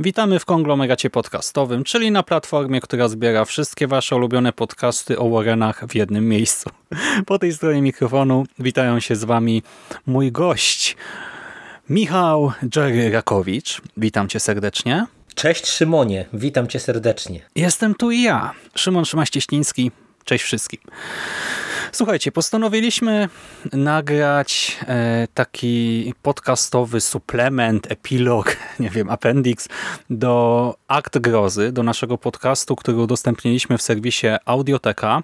Witamy w konglomeracie podcastowym, czyli na platformie, która zbiera wszystkie wasze ulubione podcasty o Warrenach w jednym miejscu. Po tej stronie mikrofonu witają się z wami mój gość, Michał Jerry Rakowicz. Witam cię serdecznie. Cześć Szymonie, witam cię serdecznie. Jestem tu i ja, Szymon Szymaś-Cieśliński. Cześć wszystkim. Słuchajcie, postanowiliśmy nagrać e, taki podcastowy suplement, epilog, nie wiem, appendix do Akt Grozy, do naszego podcastu, który udostępniliśmy w serwisie Audioteka.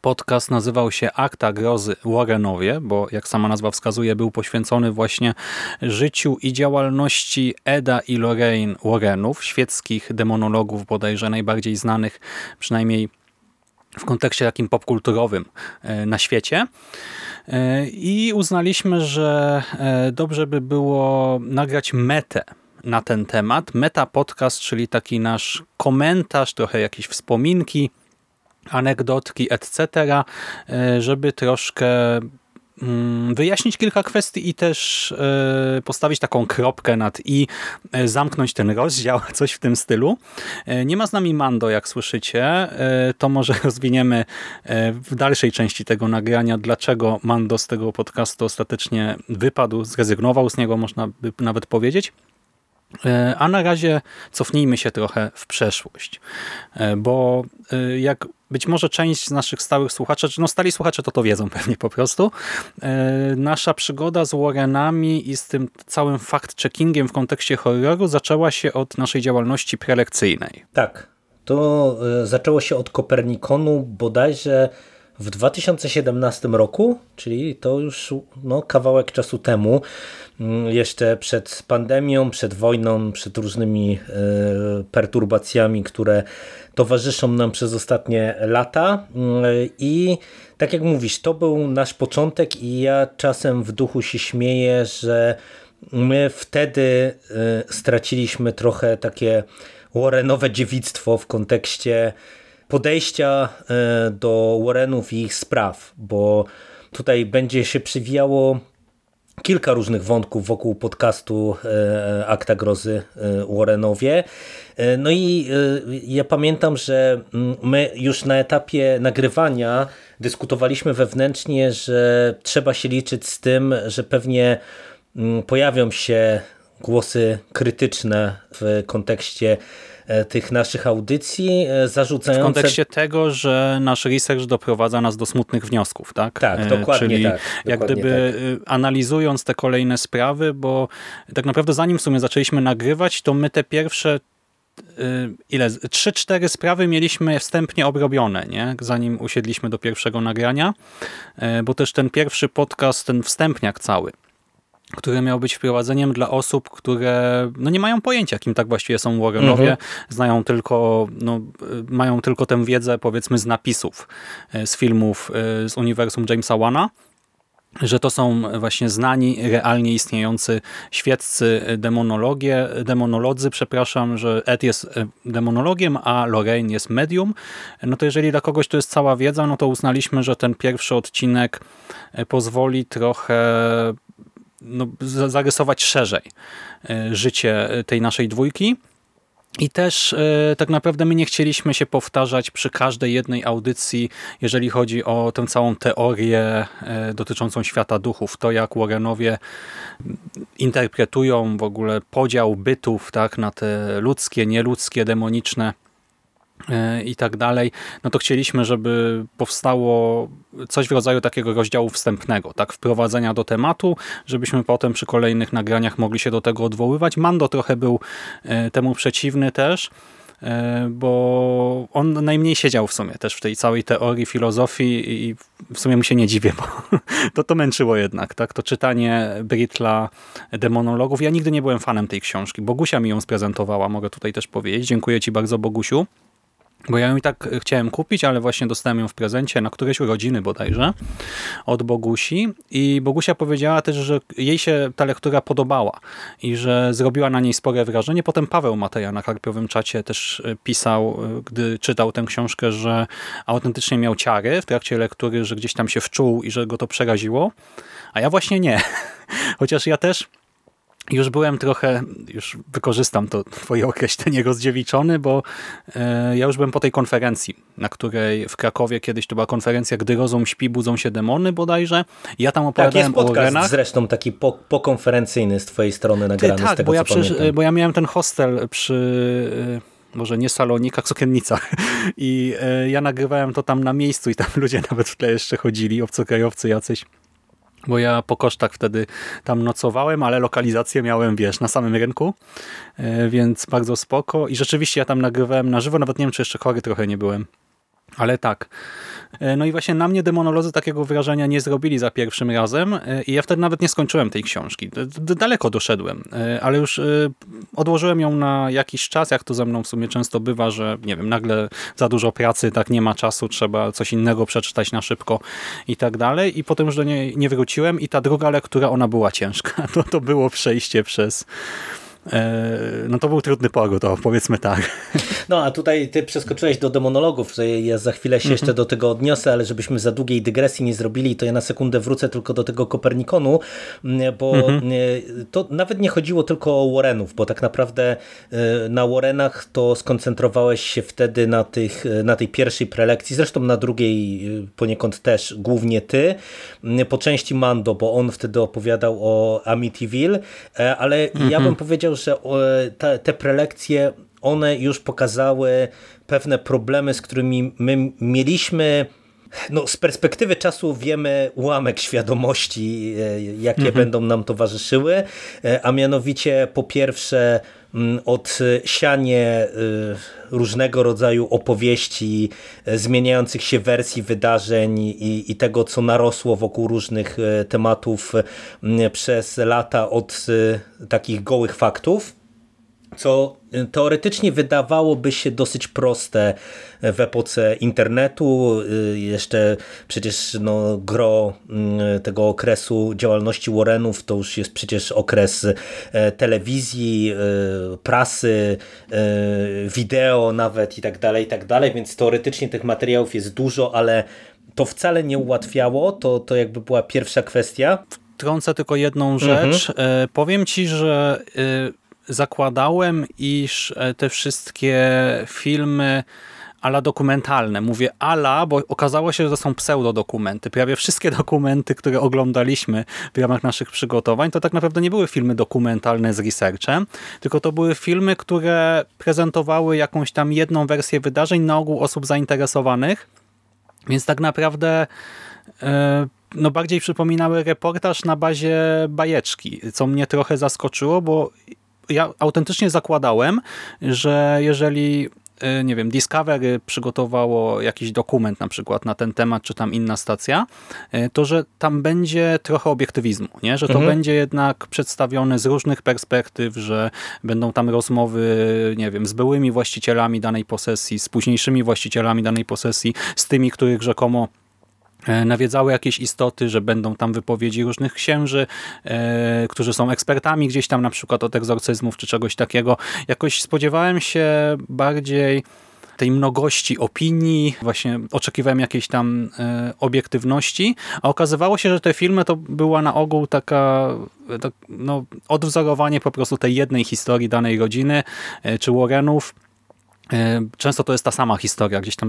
Podcast nazywał się Akta Grozy Warrenowie, bo jak sama nazwa wskazuje, był poświęcony właśnie życiu i działalności Eda i Lorraine Warrenów, świeckich demonologów bodajże najbardziej znanych, przynajmniej w kontekście takim popkulturowym e, na świecie. E, I uznaliśmy, że e, dobrze by było nagrać metę na ten temat. Meta podcast, czyli taki nasz komentarz, trochę jakieś wspominki, anegdotki, etc., żeby troszkę wyjaśnić kilka kwestii i też postawić taką kropkę nad i zamknąć ten rozdział, coś w tym stylu. Nie ma z nami Mando, jak słyszycie. To może rozwiniemy w dalszej części tego nagrania, dlaczego Mando z tego podcastu ostatecznie wypadł, zrezygnował z niego, można by nawet powiedzieć. A na razie cofnijmy się trochę w przeszłość, bo jak być może część z naszych stałych słuchaczy, no stali słuchacze to to wiedzą pewnie po prostu, nasza przygoda z Warrenami i z tym całym fact-checkingiem w kontekście horroru zaczęła się od naszej działalności prelekcyjnej. Tak, to zaczęło się od Kopernikonu bodajże w 2017 roku, czyli to już no, kawałek czasu temu, jeszcze przed pandemią, przed wojną, przed różnymi perturbacjami, które towarzyszą nam przez ostatnie lata. I tak jak mówisz, to był nasz początek i ja czasem w duchu się śmieję, że my wtedy straciliśmy trochę takie Warrenowe dziewictwo w kontekście podejścia do Warrenów i ich spraw, bo tutaj będzie się przywijało kilka różnych wątków wokół podcastu Akta Grozy Warrenowie. No i ja pamiętam, że my już na etapie nagrywania dyskutowaliśmy wewnętrznie, że trzeba się liczyć z tym, że pewnie pojawią się głosy krytyczne w kontekście tych naszych audycji, zarzucające... W kontekście tego, że nasz research doprowadza nas do smutnych wniosków, tak? Tak, dokładnie Czyli tak. jak dokładnie gdyby tak. analizując te kolejne sprawy, bo tak naprawdę zanim w sumie zaczęliśmy nagrywać, to my te pierwsze ile? Trzy, cztery sprawy mieliśmy wstępnie obrobione, nie? zanim usiedliśmy do pierwszego nagrania, bo też ten pierwszy podcast, ten wstępniak cały, który miał być wprowadzeniem dla osób, które no nie mają pojęcia, kim tak właściwie są Warrenowie, Mhm. znają tylko, no, mają tylko tę wiedzę powiedzmy z napisów, z filmów z uniwersum Jamesa Wana, że to są właśnie znani, realnie istniejący świeccy demonologie, demonolodzy, przepraszam, że Ed jest demonologiem, a Lorraine jest medium, no to jeżeli dla kogoś to jest cała wiedza, no to uznaliśmy, że ten pierwszy odcinek pozwoli trochę no, zarysować szerzej życie tej naszej dwójki. I też e, tak naprawdę my nie chcieliśmy się powtarzać przy każdej jednej audycji, jeżeli chodzi o tę całą teorię e, dotyczącą świata duchów, to jak Warrenowie interpretują w ogóle podział bytów tak, na te ludzkie, nieludzkie, demoniczne i tak dalej, no to chcieliśmy, żeby powstało coś w rodzaju takiego rozdziału wstępnego, tak, wprowadzenia do tematu, żebyśmy potem przy kolejnych nagraniach mogli się do tego odwoływać. Mando trochę był temu przeciwny też, bo on najmniej siedział w sumie też w tej całej teorii, filozofii i w sumie mu się nie dziwię, bo to to męczyło jednak, tak, to czytanie Britla demonologów. Ja nigdy nie byłem fanem tej książki. Bogusia mi ją sprezentowała, mogę tutaj też powiedzieć. Dziękuję Ci bardzo, Bogusiu. Bo ja ją i tak chciałem kupić, ale właśnie dostałem ją w prezencie na któreś urodziny bodajże od Bogusi i Bogusia powiedziała też, że jej się ta lektura podobała i że zrobiła na niej spore wrażenie. Potem Paweł Mateja na karpiowym czacie też e, pisał, e, gdy czytał tę książkę, że autentycznie miał ciary w trakcie lektury, że gdzieś tam się wczuł i że go to przeraziło, a ja właśnie nie. Chociaż ja też już byłem trochę, już wykorzystam to twoje określenie rozdziewiczony, bo e, ja już byłem po tej konferencji, na której w Krakowie kiedyś to była konferencja Gdy rozum śpi, budzą się demony bodajże. Ja tam opowiadałem tak, jest o Renach. zresztą taki po, pokonferencyjny z twojej strony nagrany Ty, tak, z tego, bo ja, pamiętam. bo ja miałem ten hostel przy e, może nie salonikach, sukiennicach. I e, ja nagrywałem to tam na miejscu i tam ludzie nawet w tle jeszcze chodzili, obcokrajowcy jacyś bo ja po kosztach wtedy tam nocowałem, ale lokalizację miałem, wiesz, na samym rynku, e, więc bardzo spoko. I rzeczywiście ja tam nagrywałem na żywo, nawet nie wiem, czy jeszcze chory trochę nie byłem, ale tak. E, no i właśnie na mnie demonolodzy takiego wrażenia nie zrobili za pierwszym razem e, i ja wtedy nawet nie skończyłem tej książki. Daleko doszedłem, e, ale już odłożyłem ją na jakiś czas, jak to ze mną w sumie często bywa, że nie wiem, nagle za dużo pracy, tak nie ma czasu, trzeba coś innego przeczytać na szybko i tak dalej i potem już do niej nie wróciłem i ta druga lektura, ona była ciężka. To, to było przejście przez no to był trudny poród, to powiedzmy tak. No a tutaj ty przeskoczyłeś do demonologów, że ja za chwilę się mm -hmm. jeszcze do tego odniosę, ale żebyśmy za długiej dygresji nie zrobili, to ja na sekundę wrócę tylko do tego Kopernikonu, bo mm -hmm. to nawet nie chodziło tylko o Warrenów, bo tak naprawdę e, na Warrenach to skoncentrowałeś się wtedy na, tych, na tej pierwszej prelekcji, zresztą na drugiej poniekąd też głównie ty, po części Mando, bo on wtedy opowiadał o Amityville, ale mm -hmm. ja mhm. bym powiedział, powiedział, że te, te prelekcje, one już pokazały pewne problemy, z którymi my mieliśmy no, z perspektywy czasu wiemy ułamek świadomości, e, jakie mhm. będą nam towarzyszyły, e, a mianowicie po pierwsze mm, od sianie e, różnego rodzaju opowieści, zmieniających się wersji wydarzeń i, i tego, co narosło wokół różnych tematów przez lata od takich gołych faktów, co teoretycznie wydawałoby się dosyć proste w epoce internetu. Jeszcze przecież no, gro mm, tego okresu działalności Warrenów to już jest przecież okres e, telewizji, e, prasy, e, wideo nawet i tak dalej, i tak dalej, więc teoretycznie tych materiałów jest dużo, ale to wcale nie ułatwiało, to, to jakby była pierwsza kwestia. Wtrącę tylko jedną rzecz. Mhm. Powiem ci, że zakładałem, iż e, te wszystkie filmy ala dokumentalne. Mówię ala, bo okazało się, że to są pseudodokumenty. Prawie wszystkie dokumenty, które oglądaliśmy w ramach naszych przygotowań, to tak naprawdę nie były filmy dokumentalne z researchem, tylko to były filmy, które prezentowały jakąś tam jedną wersję wydarzeń na ogół osób zainteresowanych. Więc tak naprawdę e, no bardziej przypominały reportaż na bazie bajeczki, co mnie trochę zaskoczyło, bo ja autentycznie zakładałem, że jeżeli y, nie wiem, Discovery przygotowało jakiś dokument na przykład na ten temat, czy tam inna stacja, y, to że tam będzie trochę obiektywizmu, nie? że to mhm. będzie jednak przedstawione z różnych perspektyw, że będą tam rozmowy, nie wiem, z byłymi właścicielami danej posesji, z późniejszymi właścicielami danej posesji, z tymi, których rzekomo nawiedzały jakieś istoty, że będą tam wypowiedzi różnych księży, e, którzy są ekspertami gdzieś tam na przykład od egzorcyzmów czy czegoś takiego. Jakoś spodziewałem się bardziej tej mnogości opinii, właśnie oczekiwałem jakiejś tam e, obiektywności, a okazywało się, że te filmy to była na ogół taka tak, no, odwzorowanie po prostu tej jednej historii danej rodziny, e, czy Warrenów, e, Często to jest ta sama historia, gdzieś tam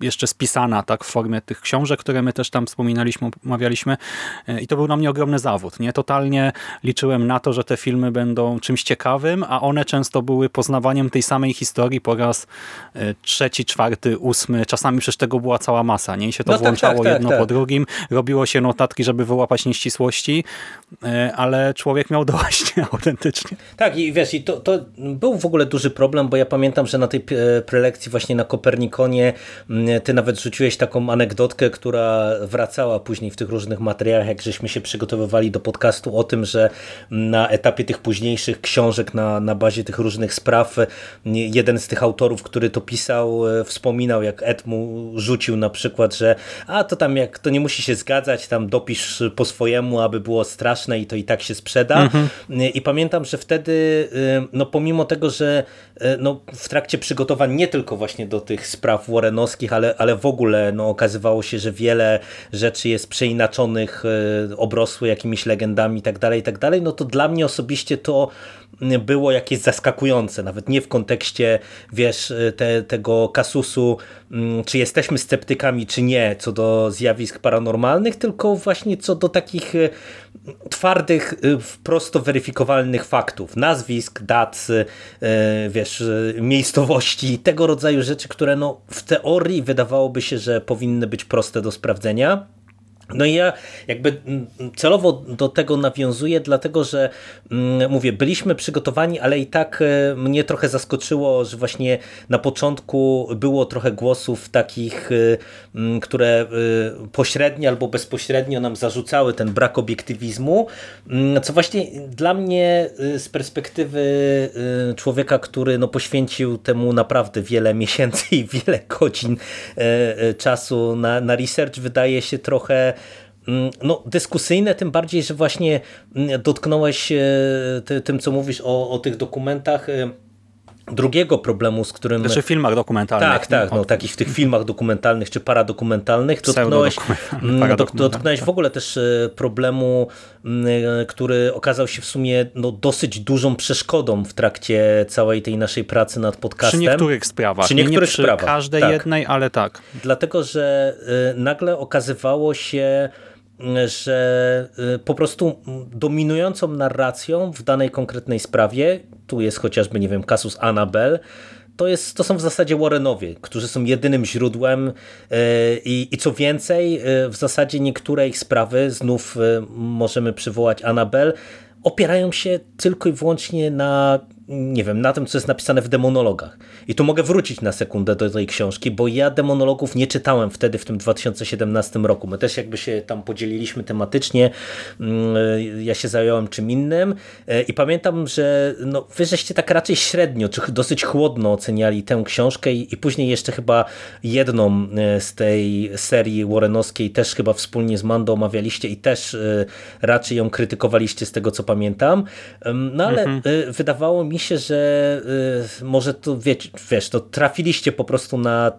jeszcze spisana tak w formie tych książek, które my też tam wspominaliśmy, omawialiśmy e, i to był na mnie ogromny zawód. Nie Totalnie liczyłem na to, że te filmy będą czymś ciekawym, a one często były poznawaniem tej samej historii po raz e, trzeci, czwarty, ósmy, czasami przecież tego była cała masa, nie? I się to no włączało tak, tak, jedno tak, po drugim, robiło się notatki, żeby wyłapać nieścisłości, e, ale człowiek miał dość autentycznie. Tak i wiesz, i to, to był w ogóle duży problem, bo ja pamiętam, że na tej prelekcji właśnie na Kopernikonie ty nawet rzuciłeś taką anegdotkę, która wracała później w tych różnych materiałach, jak żeśmy się przygotowywali do podcastu o tym, że na etapie tych późniejszych książek na, na bazie tych różnych spraw jeden z tych autorów, który to pisał, wspominał, jak Ed mu rzucił na przykład, że a to tam jak to nie musi się zgadzać, tam dopisz po swojemu, aby było straszne i to i tak się sprzeda. Mhm. I pamiętam, że wtedy, no pomimo tego, że no, w trakcie przygotowań nie tylko właśnie do tych spraw Warrenowskich, ale, ale w ogóle no, okazywało się, że wiele rzeczy jest przeinaczonych, obrosły jakimiś legendami i tak dalej, i tak no to dla mnie osobiście to było jakieś zaskakujące, nawet nie w kontekście, wiesz, te, tego kasusu, czy jesteśmy sceptykami, czy nie, co do zjawisk paranormalnych, tylko właśnie co do takich e, twardych, e, prosto weryfikowalnych faktów, nazwisk, dat, e, wiesz, miejscowości, tego rodzaju rzeczy, które no, w teorii wydawałoby się, że powinny być proste do sprawdzenia, no i ja jakby mm, celowo do tego nawiązuję, dlatego że mm, mówię, byliśmy przygotowani, ale i tak e, mnie trochę zaskoczyło, że właśnie na początku było trochę głosów takich, e, mm, które e, pośrednio albo bezpośrednio nam zarzucały ten brak obiektywizmu, co właśnie dla mnie z perspektywy człowieka, który no poświęcił temu naprawdę wiele miesięcy i wiele godzin czasu na, na research, wydaje się trochę Mm, no, dyskusyjne, tym bardziej, że właśnie mm, dotknąłeś ty, tym, co mówisz o, o tych dokumentach e, drugiego problemu, z którym... Znaczy w filmach dokumentalnych. Tak, tak, no, takich w tych filmach dokumentalnych czy paradokumentalnych dotknąłeś, mm, dotknąłeś w ogóle też e, problemu, e, który okazał się w sumie no, dosyć dużą przeszkodą w trakcie całej tej naszej pracy nad podcastem. Przy niektórych sprawach. Przy niektórych nie przy sprawach. każdej tak. jednej, ale tak. Dlatego, że nagle okazywało się że y, po prostu dominującą narracją w danej konkretnej sprawie, tu jest chociażby, nie wiem, kasus Annabel, to, jest, to są w zasadzie Warrenowie, którzy są jedynym źródłem y, i, i co więcej, y, w zasadzie niektóre ich sprawy, znów możemy przywołać Annabel, opierają się tylko i wyłącznie na nie wiem, na tym, co jest napisane w demonologach. I tu mogę wrócić na sekundę do tej książki, bo ja demonologów nie czytałem wtedy, w tym 2017 roku. My też jakby się tam podzieliliśmy tematycznie. Mm, ja się zająłem czym innym e, i pamiętam, że no, wy żeście tak raczej średnio, czy dosyć chłodno oceniali tę książkę i, i później jeszcze chyba jedną e, z tej serii Warrenowskiej też chyba wspólnie z Mando omawialiście i też e, raczej ją krytykowaliście z tego, co pamiętam. No ale mhm. wydawało mi mi się, że y, może to wiesz, wiesz, to trafiliście po prostu na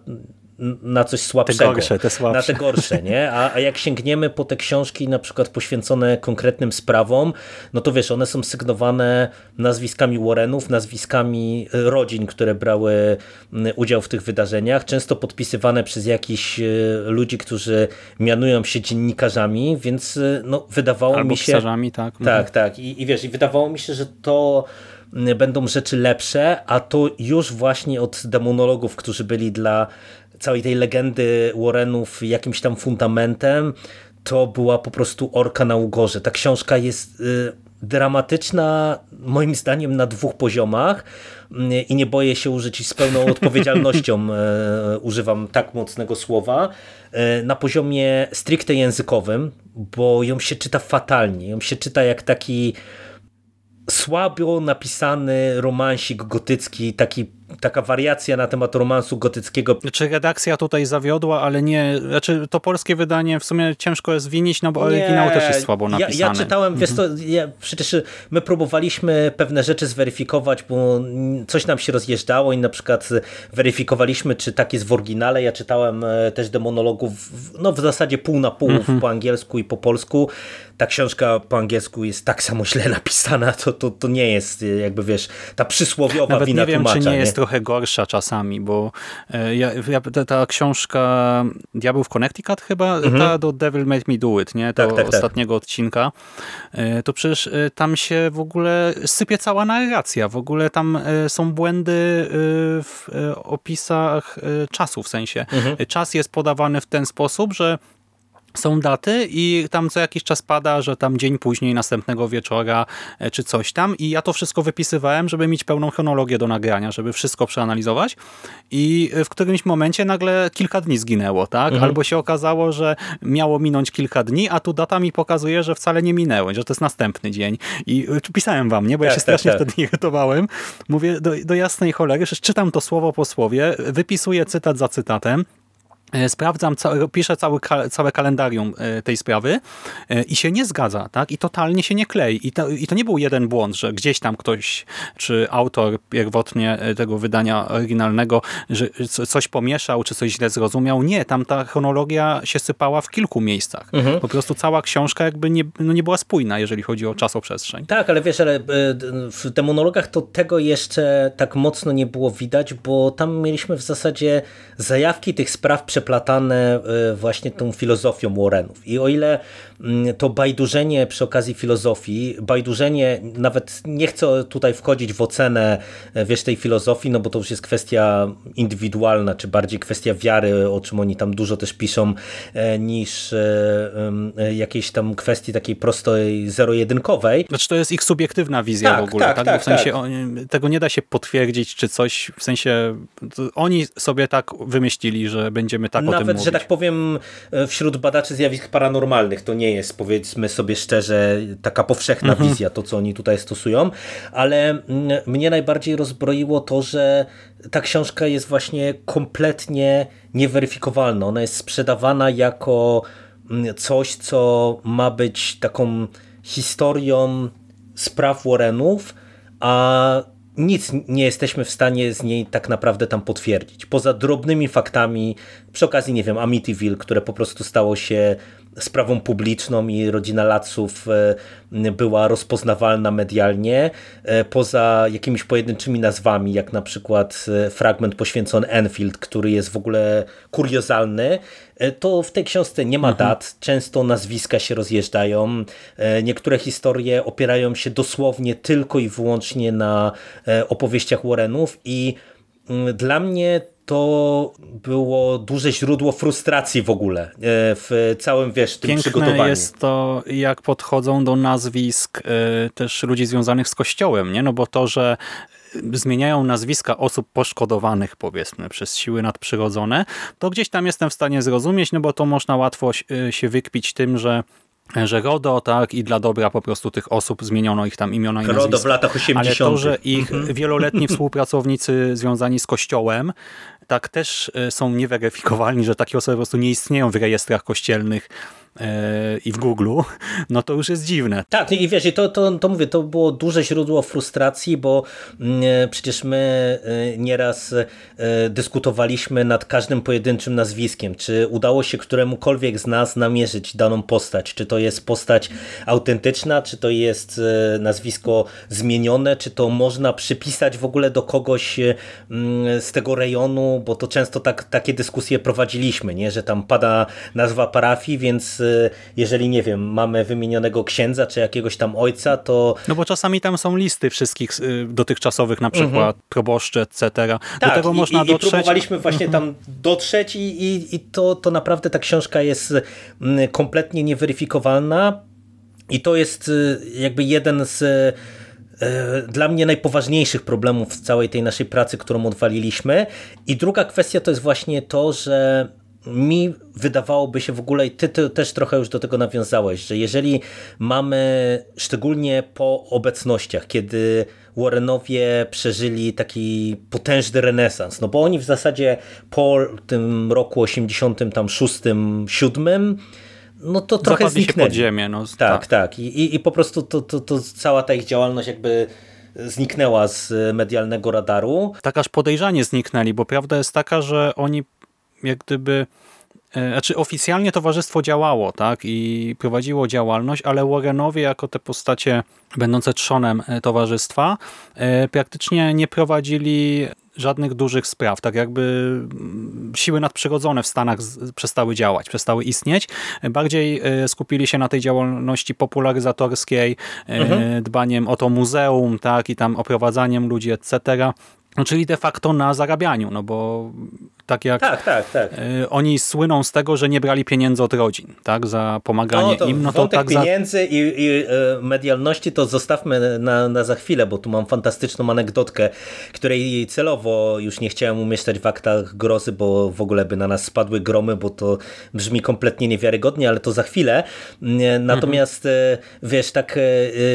na coś słabszego. Te gorsze, te słabsze. Na te gorsze, nie? A, a jak sięgniemy po te książki na przykład poświęcone konkretnym sprawom, no to wiesz, one są sygnowane nazwiskami Warrenów, nazwiskami y, rodzin, które brały y, udział w tych wydarzeniach, często podpisywane przez jakichś ludzi, którzy mianują się dziennikarzami, więc no, wydawało Albo mi się... pisarzami, tak. Tak, mhm. tak. I, I wiesz, i wydawało mi się, że to będą rzeczy lepsze, a to już właśnie od demonologów, którzy byli dla całej tej legendy Warrenów jakimś tam fundamentem, to była po prostu orka na ugorze. Ta książka jest y, dramatyczna moim zdaniem na dwóch poziomach y, i nie boję się użyć z pełną odpowiedzialnością y, używam tak mocnego słowa na poziomie stricte językowym, bo ją się czyta fatalnie, ją się czyta jak taki słabo napisany romansik gotycki, taki taka wariacja na temat romansu gotyckiego. Czy redakcja tutaj zawiodła, ale nie, znaczy to polskie wydanie w sumie ciężko jest winić, no bo nie, oryginał też jest słabo napisany. Ja, ja czytałem, mhm. wiesz to, ja, przecież my próbowaliśmy pewne rzeczy zweryfikować, bo coś nam się rozjeżdżało i na przykład weryfikowaliśmy, czy tak jest w oryginale. Ja czytałem e, też demonologów, no w zasadzie pół na pół mhm. po angielsku i po polsku. Ta książka po angielsku jest tak samo źle napisana, to, to, to nie jest jakby wiesz, ta przysłowiowa Nawet wina nie wiem, tłumacza. Czy nie, nie? jest trochę gorsza czasami, bo e, ja, ja, ta, ta, książka Diabeł w Connecticut chyba, mhm. ta do Devil Made Me Do It, nie? To tak, tak, tak. ostatniego tak. odcinka, e, to przecież e, tam się w ogóle sypie cała narracja, w ogóle tam są błędy w opisach czasu, w sensie mhm. czas jest podawany w ten sposób, że są daty i tam co jakiś czas pada, że tam dzień później, następnego wieczora e, czy coś tam i ja to wszystko wypisywałem, żeby mieć pełną chronologię do nagrania, żeby wszystko przeanalizować i w którymś momencie nagle kilka dni zginęło, tak? Mhm. Albo się okazało, że miało minąć kilka dni, a tu data mi pokazuje, że wcale nie minęły, że to jest następny dzień i e, pisałem wam, nie? Bo ja tak, się strasznie tak, tak. wtedy irytowałem. Mówię do, do jasnej cholery, że czytam to słowo po słowie, wypisuję cytat za cytatem, E, sprawdzam, piszę cały, całe kalendarium e, tej sprawy e, i się nie zgadza, tak? I totalnie się nie klei. I to, I to nie był jeden błąd, że gdzieś tam ktoś, czy autor pierwotnie tego wydania oryginalnego, że coś pomieszał, czy coś źle zrozumiał. Nie, tam ta chronologia się sypała w kilku miejscach. Mhm. Po prostu cała książka jakby nie, no nie była spójna, jeżeli chodzi o czasoprzestrzeń. Tak, ale wiesz, ale w demonologach to tego jeszcze tak mocno nie było widać, bo tam mieliśmy w zasadzie zajawki tych spraw przeplatane e, właśnie tą filozofią Warrenów. I o ile mm, to bajdurzenie przy okazji filozofii, bajdurzenie, nawet nie chcę tutaj wchodzić w ocenę e, wiesz, tej filozofii, no bo to już jest kwestia indywidualna, czy bardziej kwestia wiary, o czym oni tam dużo też piszą, e, niż jakiejś tam kwestii takiej prostej, zero-jedynkowej. Znaczy to jest ich subiektywna wizja tak, w ogóle, tak? tak? tak w sensie tak. tego nie da się potwierdzić, czy coś, w sensie oni sobie tak wymyślili, że będziemy tak Nawet, o tym mówić. że tak powiem, e, wśród badaczy zjawisk paranormalnych to nie jest, powiedzmy sobie szczerze, taka powszechna mhm. wizja, to co oni tutaj stosują, ale mm, mnie najbardziej rozbroiło to, że ta książka jest właśnie kompletnie nieweryfikowalna. Ona jest sprzedawana jako mm, coś, co ma być taką historią spraw Warrenów, a nic nie jesteśmy w stanie z niej tak naprawdę tam potwierdzić. Poza drobnymi faktami, przy okazji, nie wiem, Amityville, które po prostu stało się sprawą publiczną i rodzina Laców e, była rozpoznawalna medialnie, e, poza jakimiś pojedynczymi nazwami, jak na przykład e, fragment poświęcony Enfield, który jest w ogóle kuriozalny, to w tej książce nie ma mhm. dat, często nazwiska się rozjeżdżają, niektóre historie opierają się dosłownie tylko i wyłącznie na opowieściach Warrenów i mm, dla mnie to było duże źródło frustracji w ogóle e, w całym, wiesz, tym Piękne przygotowaniu. jest to, jak podchodzą do nazwisk e, też ludzi związanych z Kościołem, nie? No bo to, że zmieniają nazwiska osób poszkodowanych, powiedzmy, przez siły nadprzyrodzone, to gdzieś tam jestem w stanie zrozumieć, no bo to można łatwo e, się wykpić tym, że że RODO, tak, i dla dobra po prostu tych osób zmieniono ich tam imiona i nazwiska. RODO w latach 80. Ale to, że ich mhm. wieloletni współpracownicy związani z Kościołem tak też e, są nieweryfikowalni, że takie osoby po prostu nie istnieją w rejestrach kościelnych i w Google, no to już jest dziwne. Tak, i wiesz, to, to, to mówię, to było duże źródło frustracji, bo mm, e, przecież my e, nieraz e, dyskutowaliśmy nad każdym pojedynczym nazwiskiem, czy udało się któremukolwiek z nas namierzyć daną postać, czy to jest postać autentyczna, czy to jest nazwisko zmienione, czy to można przypisać w ogóle do kogoś mm, z tego rejonu, bo to często tak, takie dyskusje prowadziliśmy, nie? że tam pada nazwa parafii, więc jeżeli, nie wiem, mamy wymienionego księdza czy jakiegoś tam ojca, to... No bo czasami tam są listy wszystkich y, dotychczasowych, na przykład mhm. proboszczy, etc. Tak, Do tego i, można i, dotrzeć. i próbowaliśmy właśnie tam mhm. dotrzeć i, i, i to, to naprawdę ta książka jest mm, kompletnie nieweryfikowalna i to jest y, jakby jeden z y, dla mnie najpoważniejszych problemów w całej tej naszej pracy, którą odwaliliśmy. I druga kwestia to jest właśnie to, że mi wydawałoby się w ogóle, i ty, ty, też trochę już do tego nawiązałeś, że jeżeli mamy szczególnie po obecnościach, kiedy Warrenowie przeżyli taki potężny renesans, no bo oni w zasadzie po tym roku 86, 7 no to trochę Zapadli zniknęli. się pod ziemię. No, tak, tak. tak. I, i, I po prostu to, to, to cała ta ich działalność jakby zniknęła z medialnego radaru. Tak aż podejrzanie zniknęli, bo prawda jest taka, że oni jak gdyby e, znaczy oficjalnie towarzystwo działało tak i prowadziło działalność, ale Warrenowie jako te postacie będące trzonem e, towarzystwa e, praktycznie nie prowadzili żadnych dużych spraw, tak jakby mm, siły nadprzyrodzone w Stanach przestały działać, przestały istnieć. Bardziej skupili się na tej działalności popularyzatorskiej, mhm. dbaniem o to muzeum, tak i tam oprowadzaniem ludzi, etc No, czyli de facto na zarabianiu, no bo tak jak tak, tak, tak. Y, oni słyną z tego, że nie brali pieniędzy od rodzin, tak, za pomaganie no, to im. No to tak pieniędzy za... i, i e, medialności to zostawmy na, na za chwilę, bo tu mam fantastyczną anegdotkę, której celowo już nie chciałem umieszczać w aktach grozy, bo w ogóle by na nas spadły gromy, bo to brzmi kompletnie niewiarygodnie, ale to za chwilę. Natomiast mhm. wiesz, tak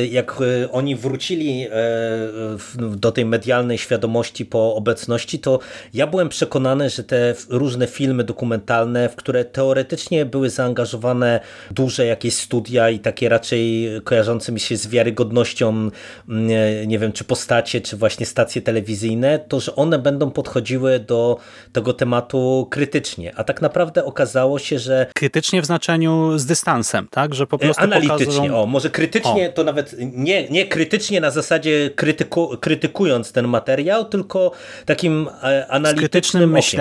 jak oni wrócili do tej medialnej świadomości po obecności, to ja byłem przekonany, że te różne filmy dokumentalne, w które teoretycznie były zaangażowane duże jakieś studia i takie raczej kojarzące mi się z wiarygodnością, nie, nie wiem, czy postacie, czy właśnie stacje telewizyjne, to że one będą podchodziły do tego tematu krytycznie. A tak naprawdę okazało się, że... Krytycznie w znaczeniu z dystansem, tak? Że po prostu Analitycznie, pokazują... o, może krytycznie o. to nawet nie, nie krytycznie na zasadzie krytyku, krytykując ten materiał, tylko takim e, analitycznym z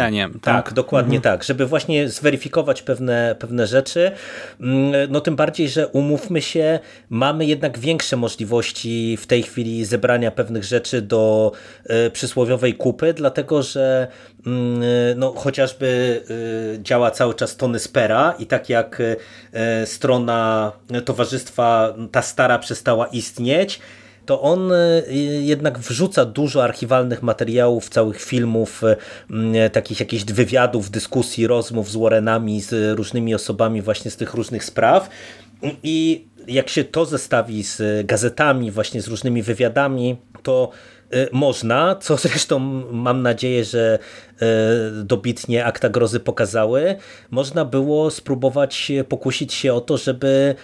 Tak, tak dokładnie mhm. tak, żeby właśnie zweryfikować pewne, pewne rzeczy. Mm, no tym bardziej, że umówmy się, mamy jednak większe możliwości w tej chwili zebrania pewnych rzeczy do e, przysłowiowej kupy, dlatego że mm, no, chociażby e, działa cały czas Tony Spera i tak jak strona towarzystwa ta stara przestała istnieć, to on e, jednak wrzuca dużo archiwalnych materiałów, całych filmów, e, takich jakichś wywiadów, dyskusji, rozmów z Warrenami, z różnymi osobami właśnie z tych różnych spraw. I jak się to zestawi z gazetami, właśnie z różnymi wywiadami, to e, można, co zresztą mam nadzieję, że dobitnie akta grozy pokazały, można było spróbować pokusić się o to, żeby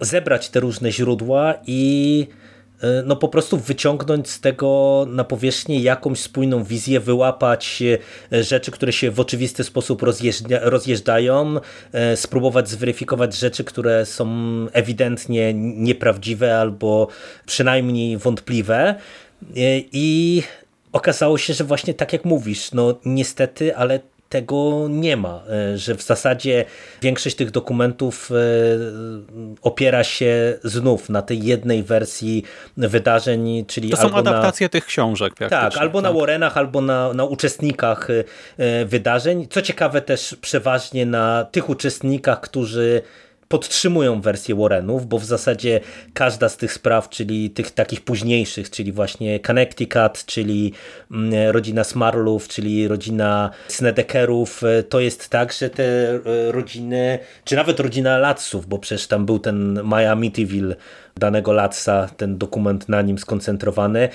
zebrać te różne źródła i no po prostu wyciągnąć z tego na powierzchnię jakąś spójną wizję, wyłapać e, rzeczy, które się w oczywisty sposób rozjeżdża, rozjeżdżają, e, spróbować zweryfikować rzeczy, które są ewidentnie nieprawdziwe albo przynajmniej wątpliwe. I okazało się, że właśnie tak jak mówisz, no niestety, ale tego nie ma, e, że w zasadzie większość tych dokumentów e, opiera się znów na tej jednej wersji wydarzeń, czyli To są adaptacje na, tych książek. Tak, albo tak? na Warrenach, albo na, na uczestnikach e, wydarzeń. Co ciekawe też przeważnie na tych uczestnikach, którzy podtrzymują wersję Warrenów, bo w zasadzie każda z tych spraw, czyli tych takich późniejszych, czyli właśnie Connecticut, czyli mm, rodzina Smarlów, czyli rodzina Snedekerów, e, to jest tak, że te e, rodziny, czy nawet rodzina Latsów, bo przecież tam był ten Maya Amityville danego Latsa, ten dokument na nim skoncentrowany,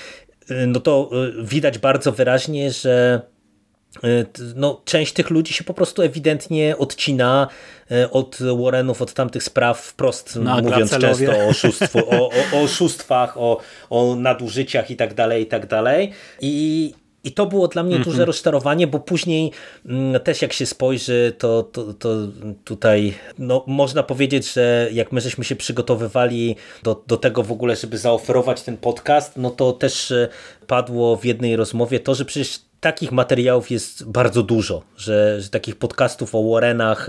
e, no to widać bardzo wyraźnie, że no, część tych ludzi się po prostu ewidentnie odcina e, od Warrenów, od tamtych spraw wprost, no, mówiąc często o, oszustwu, o, o, oszustwach, o, o nadużyciach i tak dalej, i tak dalej. I, i to było dla mnie mm -hmm. duże rozczarowanie, bo później mm, też jak się spojrzy, to, to, to tutaj no, można powiedzieć, że jak my żeśmy się przygotowywali do, do tego w ogóle, żeby zaoferować ten podcast, no to też e, padło w jednej rozmowie to, że przecież takich materiałów jest bardzo dużo, że, że takich podcastów o Warrenach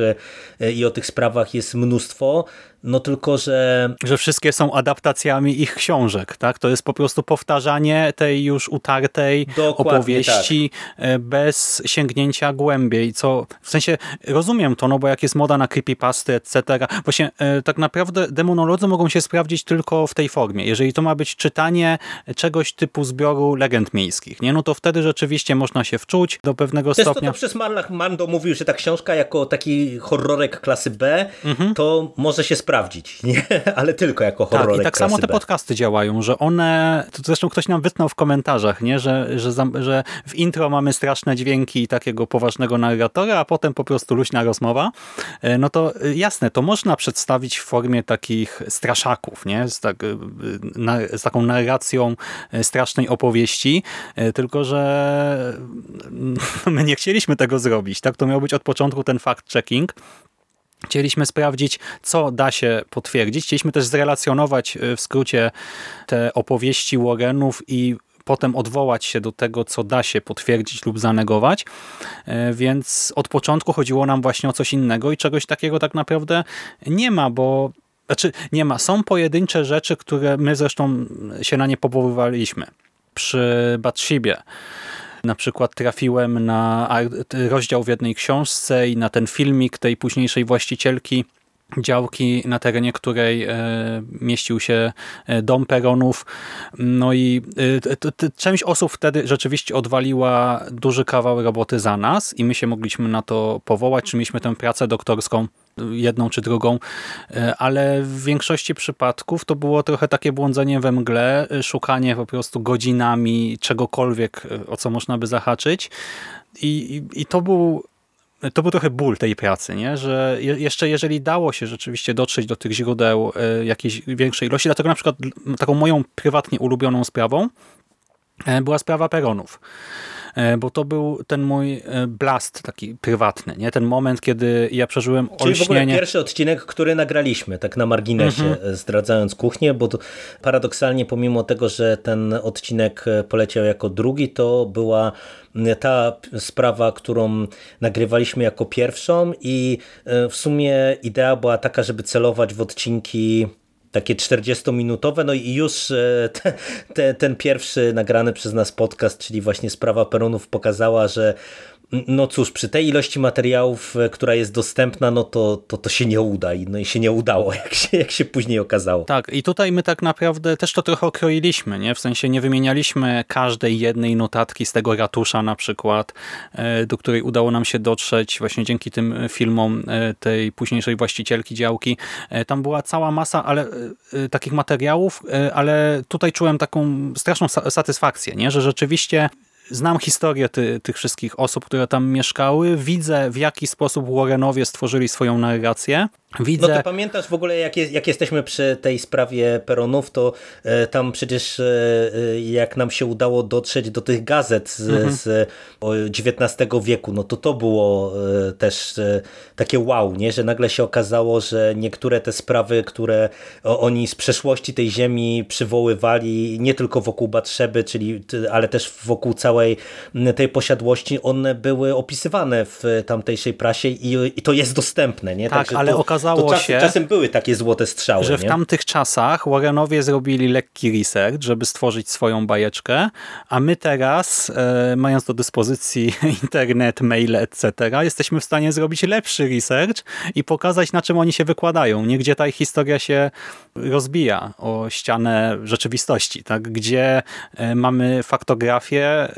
e, i o tych sprawach jest mnóstwo, no tylko, że... Że wszystkie są adaptacjami ich książek, tak? To jest po prostu powtarzanie tej już utartej Dokładnie opowieści tak. E, bez sięgnięcia głębiej, co w sensie rozumiem to, no bo jak jest moda na creepypasty, etc. Właśnie e, tak naprawdę demonolodzy mogą się sprawdzić tylko w tej formie. Jeżeli to ma być czytanie czegoś typu zbioru legend miejskich, nie? No to wtedy rzeczywiście można się wczuć do pewnego Też stopnia. To, to przez Marlach Mando mówił, że ta książka jako taki horrorek klasy B, mhm. to może się sprawdzić, nie? ale tylko jako horror. Tak, i tak samo te podcasty działają, że one, to zresztą ktoś nam wytnął w komentarzach, nie? Że, że, że w intro mamy straszne dźwięki takiego poważnego narratora, a potem po prostu luźna rozmowa. E, no to e, jasne, to można przedstawić w formie takich straszaków, nie? Z, tak, e, na, z taką narracją strasznej opowieści, tylko że my nie chcieliśmy tego zrobić. Tak, to miał być od początku ten fact-checking, Chcieliśmy sprawdzić, co da się potwierdzić. Chcieliśmy też zrelacjonować y, w skrócie te opowieści Warrenów i potem odwołać się do tego, co da się potwierdzić lub zanegować. Y, więc od początku chodziło nam właśnie o coś innego i czegoś takiego tak naprawdę nie ma, bo znaczy nie ma. Są pojedyncze rzeczy, które my zresztą się na nie powoływaliśmy. Przy Batshibie Na przykład trafiłem na rozdział w jednej książce i na ten filmik tej późniejszej właścicielki działki, na terenie której e, mieścił się e, dom Peronów. No i e, część osób wtedy rzeczywiście odwaliła duży kawał roboty za nas i my się mogliśmy na to powołać, czy mieliśmy tę pracę doktorską jedną czy drugą, ale w większości przypadków to było trochę takie błądzenie we mgle, szukanie po prostu godzinami czegokolwiek, o co można by zahaczyć i, i, i to był to był trochę ból tej pracy, nie? że jeszcze jeżeli dało się rzeczywiście dotrzeć do tych źródeł e, jakiejś większej ilości, dlatego na przykład taką moją prywatnie ulubioną sprawą e, była sprawa peronów. E, bo to był ten mój e, blast taki prywatny, nie? Ten moment, kiedy ja przeżyłem Czyli olśnienie. w ogóle pierwszy odcinek, który nagraliśmy, tak na marginesie, mhm. zdradzając kuchnię, bo paradoksalnie pomimo tego, że ten odcinek poleciał jako drugi, to była ta sprawa, którą nagrywaliśmy jako pierwszą i e, w sumie idea była taka, żeby celować w odcinki takie 40-minutowe, no i już e, te, te, ten pierwszy nagrany przez nas podcast, czyli właśnie sprawa peronów pokazała, że no cóż, przy tej ilości materiałów, e, która jest dostępna, no to, to, to się nie uda i, no i się nie udało, jak się, jak się później okazało. Tak, i tutaj my tak naprawdę też to trochę okroiliśmy, nie? w sensie nie wymienialiśmy każdej jednej notatki z tego ratusza na przykład, e, do której udało nam się dotrzeć właśnie dzięki tym filmom e, tej późniejszej właścicielki działki. Tam była cała masa ale, takich materiałów, ale tutaj czułem taką straszną satysfakcję, nie? że rzeczywiście znam historię ty, tych wszystkich osób, które tam mieszkały, widzę w jaki sposób Warrenowie stworzyli swoją narrację Widzę... No ty pamiętasz w ogóle, jak, jest, jak jesteśmy przy tej sprawie peronów, to e, tam przecież e, e jak nam się udało dotrzeć do tych gazet z, mhm. z XIX wieku, no to to było też takie wow, nie? że nagle się okazało, że niektóre te sprawy, które oni z przeszłości tej ziemi przywoływali, nie tylko wokół Batrzeby, czyli, ale też wokół całej tej posiadłości, one były opisywane w tamtejszej prasie i, i to jest dostępne. Nie? Tak, Także ale to, okazało czas, się, czasem były takie złote strzały. Że w nie? tamtych czasach Warrenowie zrobili lekki research, żeby stworzyć swoją bajeczkę, a my teraz, e, mając do dyspozycji internet, maile, etc., jesteśmy w stanie zrobić lepszy research i pokazać, na czym oni się wykładają, nie gdzie ta ich historia się rozbija o ścianę rzeczywistości, tak? gdzie e, mamy faktografię e,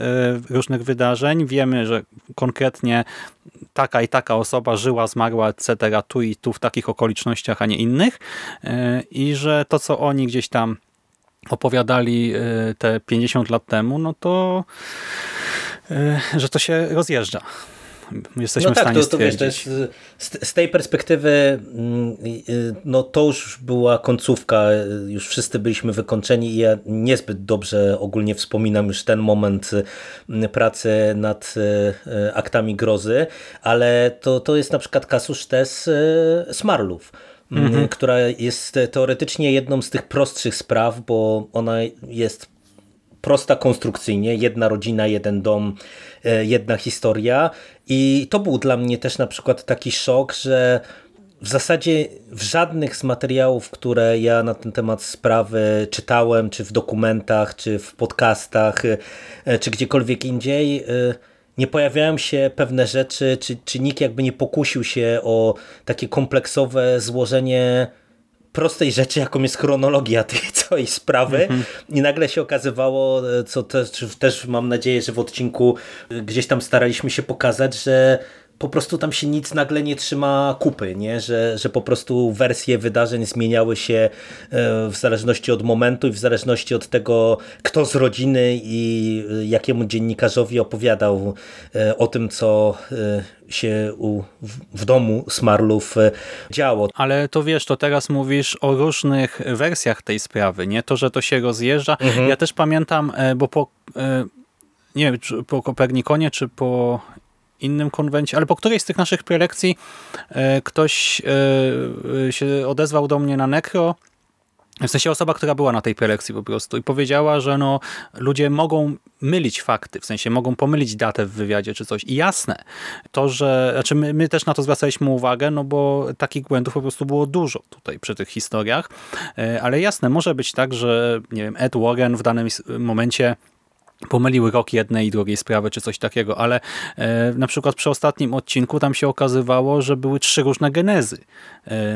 różnych wydarzeń, wiemy, że konkretnie taka i taka osoba żyła, zmarła, etc. tu i tu w takich okolicznościach, a nie innych. E, i że to, co oni gdzieś tam opowiadali e, te 50 lat temu, no to e, że to się rozjeżdża jesteśmy no tak, w stanie to, to, wiesz, to jest, z, z, tej perspektywy mm, no to już była końcówka, już wszyscy byliśmy wykończeni i ja niezbyt dobrze ogólnie wspominam już ten moment mm, pracy nad aktami grozy, ale to, to jest na przykład Kasusz Tes e, Smarlów. Mm, mhm. która jest teoretycznie jedną z tych prostszych spraw, bo ona jest prosta konstrukcyjnie, jedna rodzina, jeden dom, e, jedna historia. I to był dla mnie też na przykład taki szok, że w zasadzie w żadnych z materiałów, które ja na ten temat sprawy czytałem, czy w dokumentach, czy w podcastach, e, czy gdziekolwiek indziej, e, nie pojawiają się pewne rzeczy, czy, czy nikt jakby nie pokusił się o takie kompleksowe złożenie prostej rzeczy, jaką jest chronologia tej całej sprawy mm -hmm. i nagle się okazywało, co też, też mam nadzieję, że w odcinku gdzieś tam staraliśmy się pokazać, że po prostu tam się nic nagle nie trzyma kupy, nie? Że, że po prostu wersje wydarzeń zmieniały się e, w zależności od momentu i w zależności od tego, kto z rodziny i e, jakiemu dziennikarzowi opowiadał e, o tym, co się u, w domu Smarlów działo. Ale to wiesz, to teraz mówisz o różnych wersjach tej sprawy, nie? To, że to się rozjeżdża. Mhm. Ja też pamiętam, bo po nie wiem, po Kopernikonie, czy po innym konwencie, ale po którejś z tych naszych prelekcji e, ktoś e, się odezwał do mnie na Necro, w sensie osoba, która była na tej prelekcji po prostu i powiedziała, że no, ludzie mogą mylić fakty, w sensie mogą pomylić datę w wywiadzie czy coś. I jasne, to, że, znaczy my, my też na to zwracaliśmy uwagę, no bo takich błędów po prostu było dużo tutaj przy tych historiach, e, ale jasne, może być tak, że nie wiem, Ed Warren w danym momencie pomyliły rok jednej i drugiej sprawy, czy coś takiego, ale e, na przykład przy ostatnim odcinku tam się okazywało, że były trzy różne genezy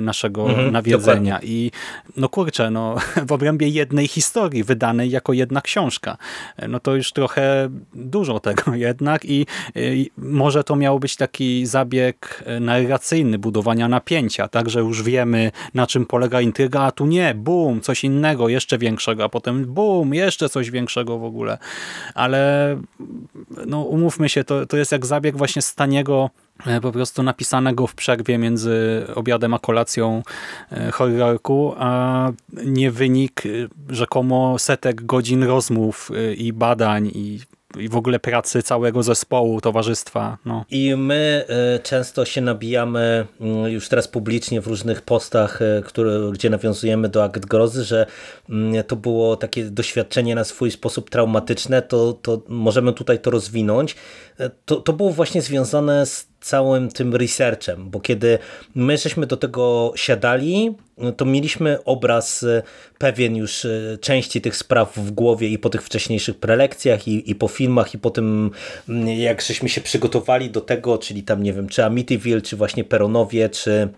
naszego mhm, nawiedzenia. Dokładnie. i no kurczę, no w obrębie jednej historii wydanej jako jedna książka, e, no to już trochę dużo tego jednak i, i może to miał być taki zabieg e, narracyjny, budowania napięcia, tak, że już wiemy na czym polega intryga, a tu nie, bum, coś innego, jeszcze większego, a potem bum, jeszcze coś większego w ogóle. Ale no, umówmy się, to, to jest jak zabieg właśnie staniego e, po prostu napisanego w przerwie między obiadem a kolacją e, horrorku, a nie wynik e, rzekomo setek godzin rozmów i badań i i w ogóle pracy całego zespołu, towarzystwa. No. I my e, często się nabijamy mm, już teraz publicznie w różnych postach, e, które, gdzie nawiązujemy do akt grozy, że mm, to było takie doświadczenie na swój sposób traumatyczne, to, to możemy tutaj to rozwinąć. E, to, to było właśnie związane z całym tym researchem, bo kiedy my żeśmy do tego siadali, to mieliśmy obraz e, pewien już e, części tych spraw w głowie i po tych wcześniejszych prelekcjach i, i po filmach i po tym mm, jak żeśmy się przygotowali do tego, czyli tam nie wiem, czy Amityville, czy właśnie Peronowie, czy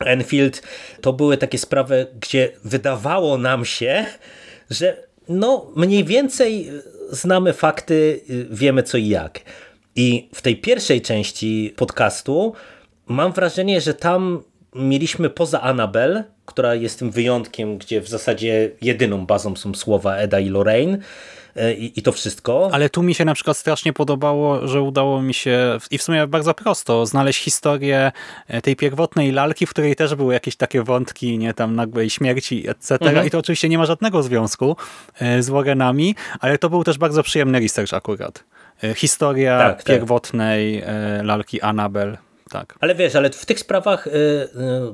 Enfield, to były takie sprawy, gdzie wydawało nam się, że no mniej więcej znamy fakty, wiemy co i jak. I w tej pierwszej części podcastu mam wrażenie, że tam mieliśmy poza Annabel, która jest tym wyjątkiem, gdzie w zasadzie jedyną bazą są słowa Eda i Lorraine, i, i, to wszystko. Ale tu mi się na przykład strasznie podobało, że udało mi się i w sumie bardzo prosto znaleźć historię e, tej pierwotnej lalki, w której też były jakieś takie wątki, nie tam nagłej śmierci, etc. Mhm. I to oczywiście nie ma żadnego związku e, z Warrenami, ale to był też bardzo przyjemny research akurat. E, historia tak, tak. pierwotnej tak. lalki Annabel. Tak. Ale wiesz, ale w tych sprawach y, y,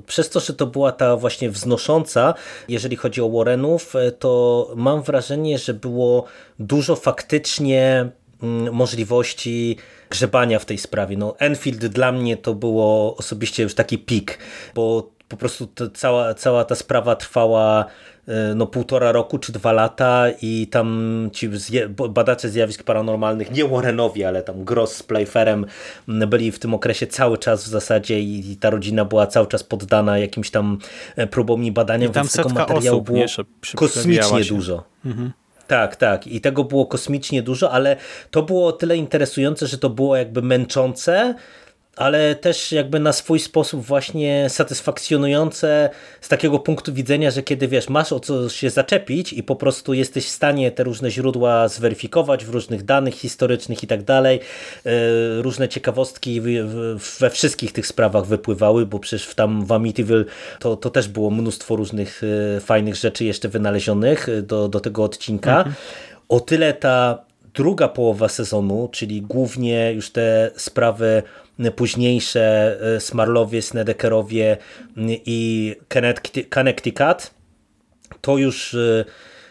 przez to, że to była ta właśnie wznosząca, jeżeli chodzi o Warrenów, to mam wrażenie, że było dużo faktycznie mm, możliwości grzebania w tej sprawie. No, Enfield dla mnie to było osobiście już taki pik, bo po prostu cała, cała ta sprawa trwała no, półtora roku czy dwa lata i tam ci badacze zjawisk paranormalnych, nie Warrenowi, ale tam Gross z Playfairem byli w tym okresie cały czas w zasadzie i ta rodzina była cały czas poddana jakimś tam e, próbom i badaniom, I tam więc tego materiału osób, było nie, kosmicznie się. dużo. Mhm. Tak, tak. I tego było kosmicznie dużo, ale to było tyle interesujące, że to było jakby męczące, ale też jakby na swój sposób właśnie satysfakcjonujące z takiego punktu widzenia, że kiedy wiesz, masz o co się zaczepić i po prostu jesteś w stanie te różne źródła zweryfikować w różnych danych historycznych i tak dalej, e, różne ciekawostki we wszystkich tych sprawach wypływały, bo przecież tam w Amityville to, to też było mnóstwo różnych e, fajnych rzeczy jeszcze wynalezionych e, do, do tego odcinka. Mhm. O tyle ta druga połowa sezonu, czyli głównie już te sprawy późniejsze e, Smarlowie, Snedekerowie i Connecticut, to już e,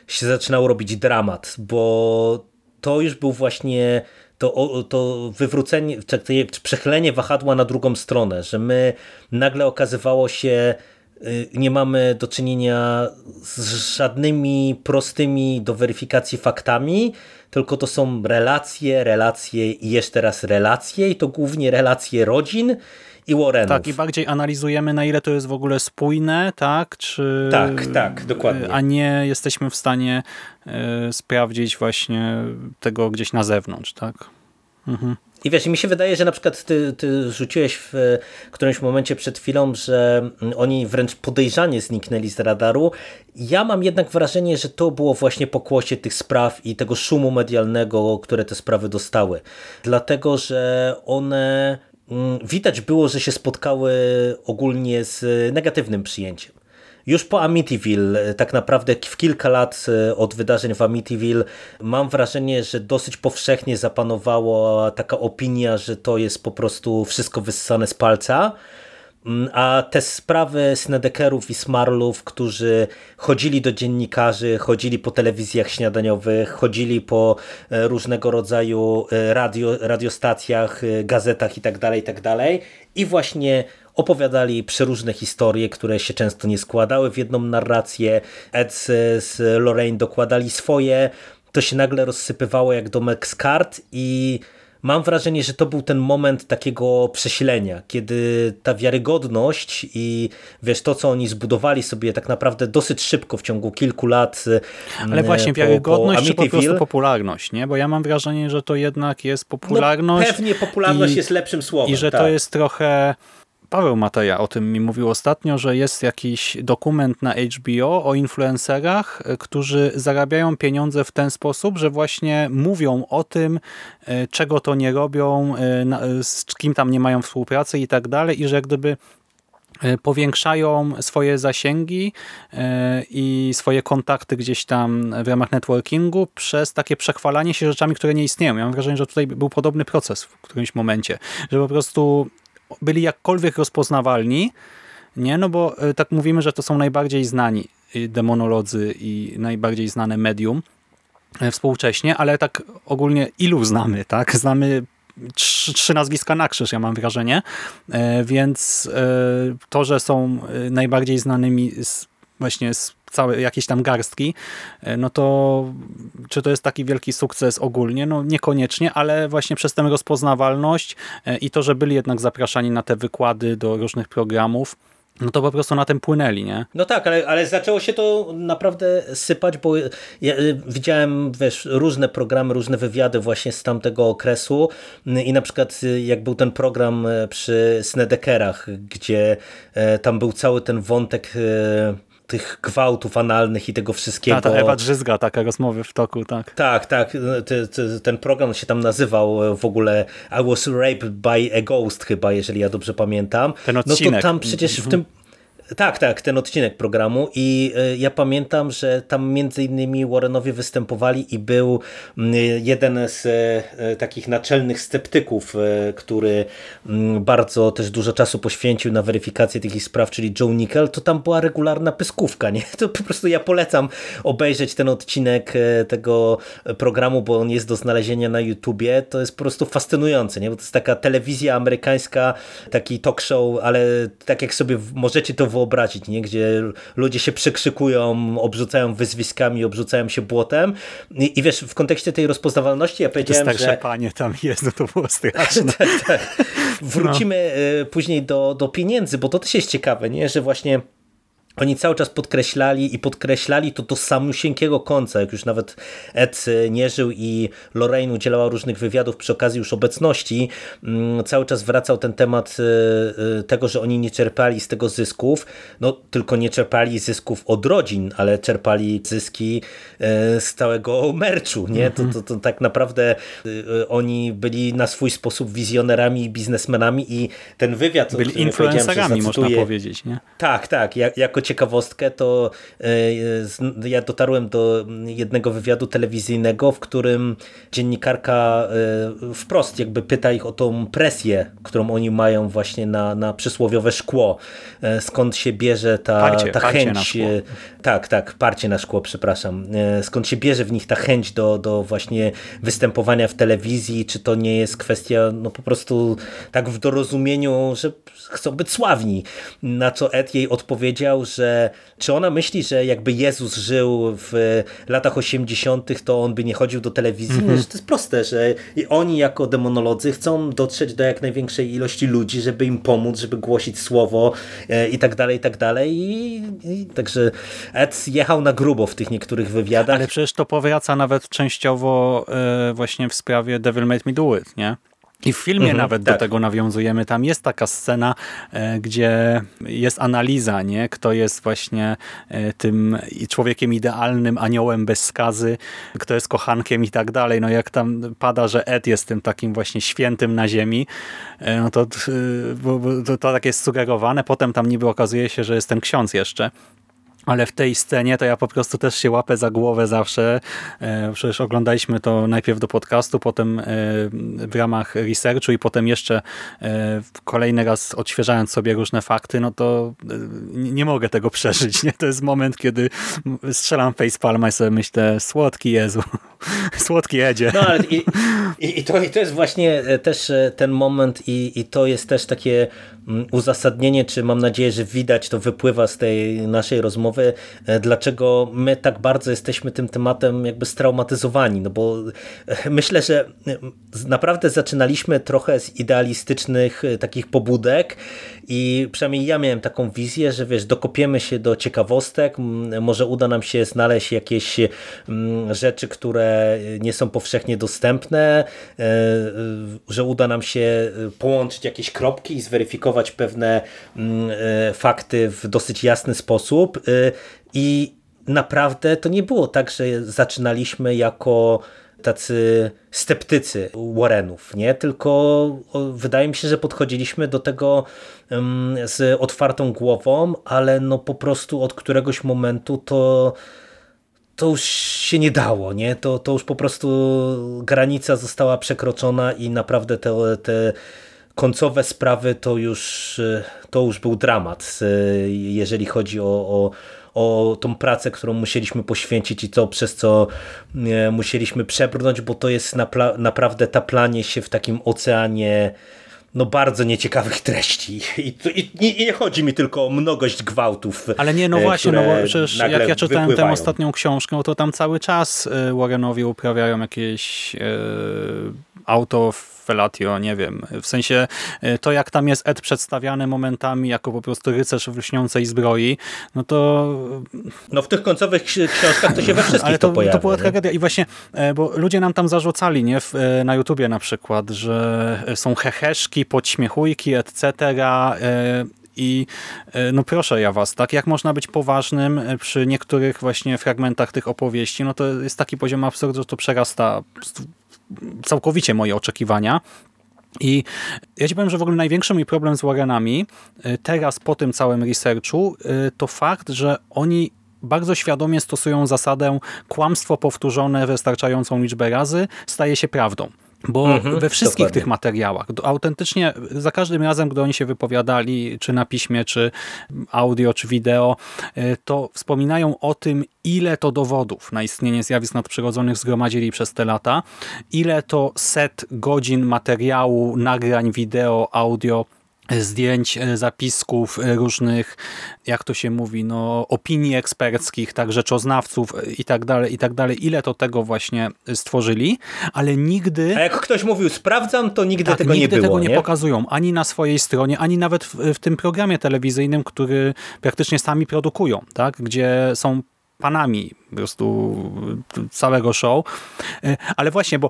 się zaczynało robić dramat, bo to już był właśnie to, to wywrócenie, czy przechylenie wahadła na drugą stronę, że my nagle okazywało się nie mamy do czynienia z żadnymi prostymi do weryfikacji faktami, tylko to są relacje, relacje i jeszcze raz relacje i to głównie relacje rodzin i Warrenów. Tak, i bardziej analizujemy na ile to jest w ogóle spójne, tak? Czy, tak, tak, dokładnie. A nie jesteśmy w stanie y, sprawdzić właśnie tego gdzieś na zewnątrz, tak? Mhm. I wiesz, mi się wydaje, że na przykład ty, ty rzuciłeś w którymś momencie przed chwilą, że oni wręcz podejrzanie zniknęli z radaru. Ja mam jednak wrażenie, że to było właśnie pokłosie tych spraw i tego szumu medialnego, które te sprawy dostały. Dlatego, że one mm, widać było, że się spotkały ogólnie z negatywnym przyjęciem. Już po Amityville, e, tak naprawdę w kilka lat e, od wydarzeń w Amityville, mam wrażenie, że dosyć powszechnie zapanowała taka opinia, że to jest po prostu wszystko wyssane z palca. Mm, a te sprawy Snedekerów i Smarlów, którzy chodzili do dziennikarzy, chodzili po telewizjach śniadaniowych, chodzili po e, różnego rodzaju radio, radiostacjach, gazetach itd., tak itd. Tak i właśnie opowiadali przeróżne historie, które się często nie składały w jedną narrację. Ed z Lorraine dokładali swoje, to się nagle rozsypywało jak domek z kart i mam wrażenie, że to był ten moment takiego przesilenia, kiedy ta wiarygodność i wiesz, to co oni zbudowali sobie tak naprawdę dosyć szybko w ciągu kilku lat. Ale właśnie po, wiarygodność po czy po prostu popularność, nie? Bo ja mam wrażenie, że to jednak jest no, popularność. No, pewnie popularność i, jest lepszym słowem. I że tak. to jest trochę Paweł Mateja o tym mi mówił ostatnio, że jest jakiś dokument na HBO o influencerach, e, którzy zarabiają pieniądze w ten sposób, że właśnie mówią o tym, e, czego to nie robią, e, z kim tam nie mają współpracy i tak dalej i że jak gdyby powiększają swoje zasięgi i swoje kontakty gdzieś tam w ramach networkingu przez takie przechwalanie się rzeczami, które nie istnieją. Ja mam wrażenie, że tutaj był podobny proces w którymś momencie, że po prostu byli jakkolwiek rozpoznawalni, nie? No bo e, tak mówimy, że to są najbardziej znani demonolodzy i najbardziej znane medium e, współcześnie, ale tak ogólnie ilu znamy, tak? Znamy trzy, trzy nazwiska na krzyż, ja mam wrażenie, e, więc to, że są najbardziej znanymi z, właśnie z całe jakieś tam garstki, e, no to czy to jest taki wielki sukces ogólnie? No niekoniecznie, ale właśnie przez tę rozpoznawalność e, i to, że byli jednak zapraszani na te wykłady do różnych programów, no to po prostu na tym płynęli, nie? No tak, ale, ale zaczęło się to naprawdę sypać, bo ja y, widziałem wiesz, różne programy, różne wywiady właśnie z tamtego okresu i na przykład y, jak był ten program e, przy Snedekerach, gdzie tam był cały ten wątek tych gwałtów analnych i tego wszystkiego. Ta, ta Ewa Drzyzga, taka rozmowy w toku, tak. Tak, tak. ten program się tam nazywał w ogóle I was raped by a ghost chyba, jeżeli ja dobrze pamiętam. Ten odcinek. No to tam przecież w tym tak, tak, ten odcinek programu i e, ja pamiętam, że tam między innymi Warrenowie występowali i był jeden z e, takich naczelnych sceptyków, e, który bardzo też dużo czasu poświęcił na weryfikację takich spraw, czyli Joe Nickel, to tam była regularna pyskówka, nie? To po prostu ja polecam obejrzeć ten odcinek tego programu, bo on jest do znalezienia na YouTubie, to jest po prostu fascynujące, nie? Bo to jest taka telewizja amerykańska, taki talk show, ale tak jak sobie możecie to wyobrazić, nie? gdzie ludzie się przekrzykują, obrzucają wyzwiskami, obrzucają się błotem i, i wiesz, w kontekście tej rozpoznawalności ja powiedziałem, to starsze że... panie tam jest, no to było straszne. tak, tak. Wrócimy no. później do, do pieniędzy, bo to też jest ciekawe, nie? że właśnie oni cały czas podkreślali i podkreślali to do samusieńkiego końca, jak już nawet Ed nie żył i Lorraine udzielała różnych wywiadów przy okazji już obecności, mm, cały czas wracał ten temat e, e, tego, że oni nie czerpali z tego zysków, no tylko nie czerpali zysków od rodzin, ale czerpali zyski z całego merchu, nie? To, to, to tak naprawdę oni byli na swój sposób wizjonerami i biznesmenami i ten wywiad, byli influencerami, można powiedzieć, nie? Tak, tak, jako ciekawostkę, to e, ja dotarłem do jednego wywiadu telewizyjnego, w którym dziennikarka e, wprost jakby pyta ich o tą presję, którą oni mają właśnie na, na przysłowiowe szkło. E, skąd się bierze ta, parcie, ta parcie chęć. Tak, tak, parcie na szkło, przepraszam. Skąd się bierze w nich ta chęć do, do właśnie występowania w telewizji, czy to nie jest kwestia no po prostu tak w dorozumieniu, że chcą być sławni. Na co Ed jej odpowiedział, że czy ona myśli, że jakby Jezus żył w latach 80., to on by nie chodził do telewizji? Mm -hmm. To jest proste, że oni jako demonolodzy chcą dotrzeć do jak największej ilości ludzi, żeby im pomóc, żeby głosić słowo e, i tak dalej, i tak dalej. I, i także Ed jechał na grubo w tych niektórych wywiadach. Ale przecież to powraca nawet częściowo e, właśnie w sprawie Devil Made Me Do It, nie? I w filmie mhm, nawet tak. do tego nawiązujemy. Tam jest taka scena, e, gdzie jest analiza, nie? kto jest właśnie e, tym człowiekiem idealnym, aniołem bez skazy, kto jest kochankiem i tak dalej. No jak tam pada, że Ed jest tym takim właśnie świętym na ziemi, e, no to, to, to tak jest sugerowane. Potem tam niby okazuje się, że jest ten ksiądz jeszcze, ale w tej scenie to ja po prostu też się łapę za głowę zawsze. E, przecież oglądaliśmy to najpierw do podcastu, potem e, w ramach researchu i potem jeszcze e, kolejny raz odświeżając sobie różne fakty, no to nie mogę tego przeżyć. Nie? To jest moment, kiedy strzelam facepalma i sobie myślę, słodki Jezu. Słodki Edzie. No ale i, i, to, i to jest właśnie też ten moment i, i to jest też takie mm, uzasadnienie, czy mam nadzieję, że widać, to wypływa z tej naszej rozmowy, e, dlaczego my tak bardzo jesteśmy tym tematem jakby straumatyzowani, no bo myślę, że naprawdę zaczynaliśmy trochę z idealistycznych takich pobudek i przynajmniej ja miałem taką wizję, że wiesz, dokopiemy się do ciekawostek, może uda nam się znaleźć jakieś rzeczy, które nie są powszechnie dostępne, e, e, że uda nam się e, połączyć jakieś kropki i zweryfikować pewne fakty w dosyć jasny sposób i naprawdę to nie było tak, że zaczynaliśmy jako tacy sceptycy Warrenów, nie? Tylko wydaje mi się, że podchodziliśmy do tego z otwartą głową, ale no po prostu od któregoś momentu to to już się nie dało, nie? To, to już po prostu granica została przekroczona i naprawdę te, te końcowe sprawy to już, to już był dramat, jeżeli chodzi o, o, o tą pracę, którą musieliśmy poświęcić i to, przez co musieliśmy przebrnąć, bo to jest naprawdę taplanie się w takim oceanie no bardzo nieciekawych treści. I, i, I, nie chodzi mi tylko o mnogość gwałtów. Ale nie, no właśnie, no bo przecież jak ja czytałem tę ostatnią książkę, to tam cały czas y, Warrenowie uprawiają jakieś e, auto felatio, nie wiem. W sensie e, to, jak tam jest Ed przedstawiany momentami jako po prostu rycerz w lśniącej zbroi, no to... No w tych końcowych książkach to się we wszystkich Ale to, to pojawia. To była tragedia i właśnie, e, bo ludzie nam tam zarzucali, nie, e, na YouTubie na przykład, że są heheszki, podśmiechujki, etc., i no proszę ja was, tak jak można być poważnym przy niektórych właśnie fragmentach tych opowieści, no to jest taki poziom absurdu, że to przerasta całkowicie moje oczekiwania. I ja ci powiem, że w ogóle największy mój problem z Warrenami y, teraz po tym całym researchu y, to fakt, że oni bardzo świadomie stosują zasadę kłamstwo powtórzone wystarczającą liczbę razy staje się prawdą. Bo mhm, we wszystkich dokładnie. tych materiałach, autentycznie za każdym razem, gdy oni się wypowiadali, czy na piśmie, czy audio, czy wideo, e, to wspominają o tym, ile to dowodów na istnienie zjawisk nadprzyrodzonych zgromadzili przez te lata, ile to set godzin materiału, nagrań, wideo, audio zdjęć, e, zapisków e, różnych, jak to się mówi, no, opinii eksperckich, tak, rzeczoznawców e, i tak dalej, i tak dalej. Ile to tego właśnie stworzyli, ale nigdy... A jak ktoś mówił sprawdzam, to nigdy tak, tego nigdy nie było, tego nie, nie, pokazują, ani na swojej stronie, ani nawet w, w tym programie telewizyjnym, który praktycznie sami produkują, tak, gdzie są panami po prostu całego show. E, ale właśnie, bo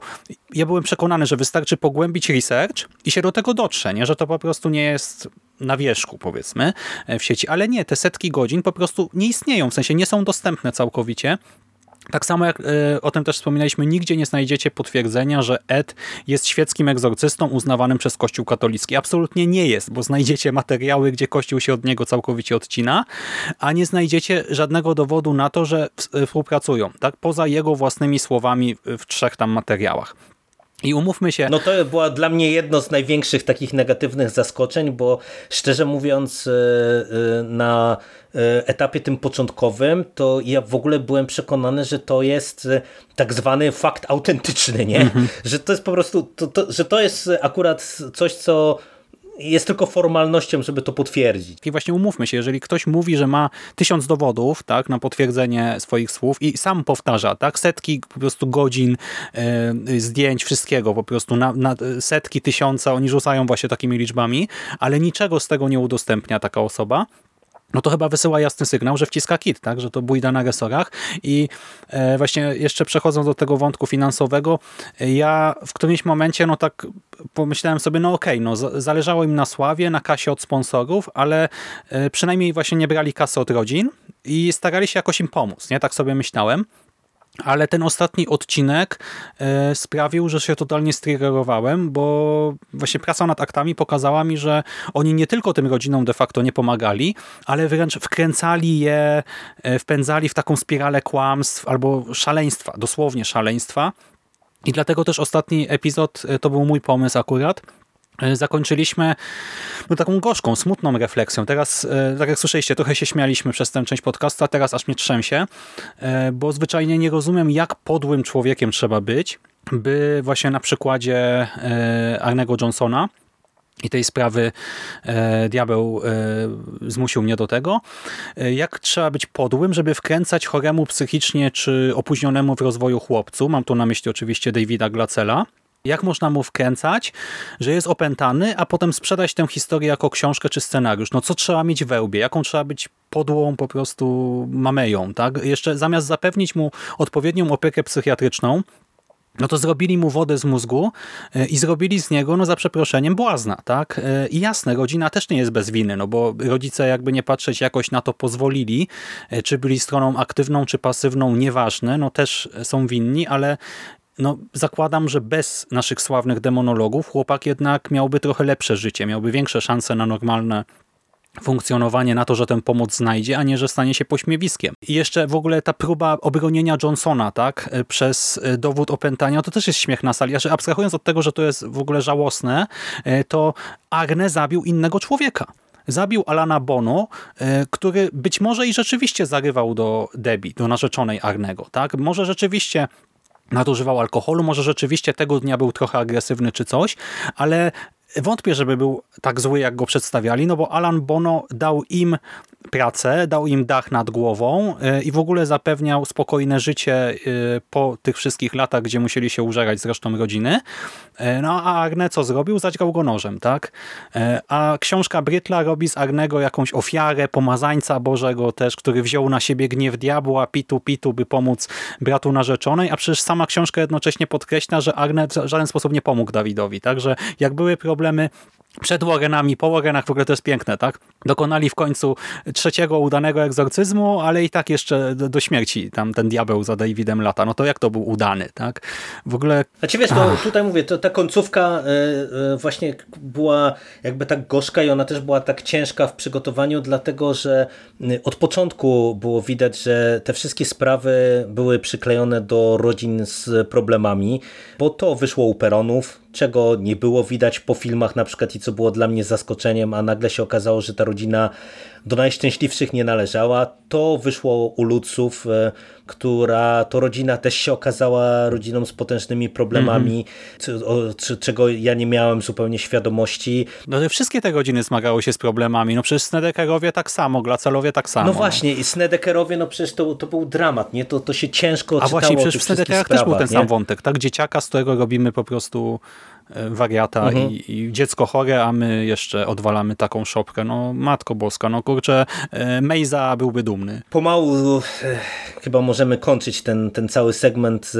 ja byłem przekonany, że wystarczy pogłębić research i się do tego dotrze, nie? że to po prostu nie jest na wierzchu, powiedzmy, e, w sieci. Ale nie, te setki godzin po prostu nie istnieją, w sensie nie są dostępne całkowicie tak samo jak y, o tym też wspominaliśmy, nigdzie nie znajdziecie potwierdzenia, że Ed jest świeckim egzorcystą uznawanym przez Kościół katolicki. Absolutnie nie jest, bo znajdziecie materiały, gdzie Kościół się od niego całkowicie odcina, a nie znajdziecie żadnego dowodu na to, że współpracują, tak? poza jego własnymi słowami w trzech tam materiałach. I umówmy się. No to była dla mnie jedno z największych takich negatywnych zaskoczeń, bo szczerze mówiąc, e, e, na e, etapie tym początkowym, to ja w ogóle byłem przekonany, że to jest tak zwany fakt autentyczny, nie? Mm -hmm. Że to jest po prostu, to, to, że to jest akurat coś, co jest tylko formalnością, żeby to potwierdzić. I właśnie umówmy się, jeżeli ktoś mówi, że ma tysiąc dowodów tak, na potwierdzenie swoich słów i sam powtarza tak, setki po prostu godzin, e, zdjęć, wszystkiego po prostu na, na setki, tysiąca, oni rzucają właśnie takimi liczbami, ale niczego z tego nie udostępnia taka osoba, no to chyba wysyła jasny sygnał, że wciska kit, tak? że to bójda na resorach. I e, właśnie jeszcze przechodząc do tego wątku finansowego, ja w którymś momencie no tak pomyślałem sobie, no okej, okay, no zależało im na sławie, na kasie od sponsorów, ale e, przynajmniej właśnie nie brali kasy od rodzin i starali się jakoś im pomóc, nie? Tak sobie myślałem. Ale ten ostatni odcinek e, sprawił, że się totalnie striggerowałem, bo właśnie praca nad aktami pokazała mi, że oni nie tylko tym rodzinom de facto nie pomagali, ale wręcz wkręcali je, e, wpędzali w taką spiralę kłamstw albo szaleństwa, dosłownie szaleństwa. I dlatego też ostatni epizod e, to był mój pomysł akurat, zakończyliśmy no, taką gorzką, smutną refleksją. Teraz, e, tak jak słyszeliście, trochę się śmialiśmy przez tę część podcastu, a teraz aż mnie trzęsie, e, bo zwyczajnie nie rozumiem, jak podłym człowiekiem trzeba być, by właśnie na przykładzie Arnego Johnsona i tej sprawy e, diabeł e, zmusił mnie do tego, e, jak trzeba być podłym, żeby wkręcać choremu psychicznie czy opóźnionemu w rozwoju chłopcu, mam tu na myśli oczywiście Davida Glacela, jak można mu wkręcać, że jest opętany, a potem sprzedać tę historię jako książkę czy scenariusz? No co trzeba mieć we łbie? Jaką trzeba być podłą po prostu mameją? Tak? Jeszcze zamiast zapewnić mu odpowiednią opiekę psychiatryczną, no to zrobili mu wodę z mózgu e, i zrobili z niego, no za przeproszeniem, błazna, tak? E, I jasne, rodzina też nie jest bez winy, no bo rodzice jakby nie patrzeć jakoś na to pozwolili, e, czy byli stroną aktywną, czy pasywną, nieważne, no też są winni, ale no, zakładam, że bez naszych sławnych demonologów chłopak jednak miałby trochę lepsze życie, miałby większe szanse na normalne funkcjonowanie na to, że tę pomoc znajdzie, a nie, że stanie się pośmiewiskiem. I jeszcze w ogóle ta próba obronienia Johnsona tak, e, przez e, dowód opętania, to też jest śmiech na sali. Że abstrahując od tego, że to jest w ogóle żałosne, e, to Agne zabił innego człowieka. Zabił Alana Bono, który być może i rzeczywiście zarywał do Debbie, do narzeczonej Arnego. Tak? Może rzeczywiście nadużywał alkoholu, może rzeczywiście tego dnia był trochę agresywny czy coś, ale Wątpię, żeby był tak zły, jak go przedstawiali, no bo Alan Bono dał im pracę, dał im dach nad głową y, i w ogóle zapewniał spokojne życie y, po tych wszystkich latach, gdzie musieli się użerać z resztą rodziny. Y, no a Agne co zrobił? Zaćgał go nożem, tak? A książka Brytla robi z Agnego jakąś ofiarę, pomazańca Bożego też, który wziął na siebie gniew diabła, pitu pitu, by pomóc bratu narzeczonej, a przecież sama książka jednocześnie podkreśla, że Agne w żaden sposób nie pomógł Dawidowi, także jak były problemy przed Warrenami, po Warrenach, w ogóle to jest piękne, tak? Dokonali w końcu trzeciego udanego egzorcyzmu, ale i tak jeszcze do, do śmierci tam ten diabeł za Davidem lata. No to jak to był udany, tak? W ogóle... Znaczy wiesz, to, tutaj mówię, to ta końcówka y, y, właśnie była jakby tak gorzka i ona też była tak ciężka w przygotowaniu, dlatego, że y, od początku było widać, że te wszystkie sprawy były przyklejone do rodzin z problemami, bo to wyszło u Peronów, czego nie było widać po filmach na przykład i co było dla mnie zaskoczeniem, a nagle się okazało, że ta rodzina do najszczęśliwszych nie należała. To wyszło u Luców, e, która to rodzina też się okazała rodziną z potężnymi problemami, mm -hmm. czego ja nie miałem zupełnie świadomości. No wszystkie te rodziny zmagały się z problemami. No przecież Snedekerowie tak samo, Glacelowie tak samo. No właśnie i Snedekerowie, no przecież to, to był dramat, nie? To, to się ciężko A właśnie przecież w Snedekerach też był ten nie? sam wątek, tak? Dzieciaka, z którego robimy po prostu wariata mhm. i, i, dziecko chore, a my jeszcze odwalamy taką szopkę. No matko boska, no kurczę, e, Mejza byłby dumny. Pomału e, chyba możemy kończyć ten, ten cały segment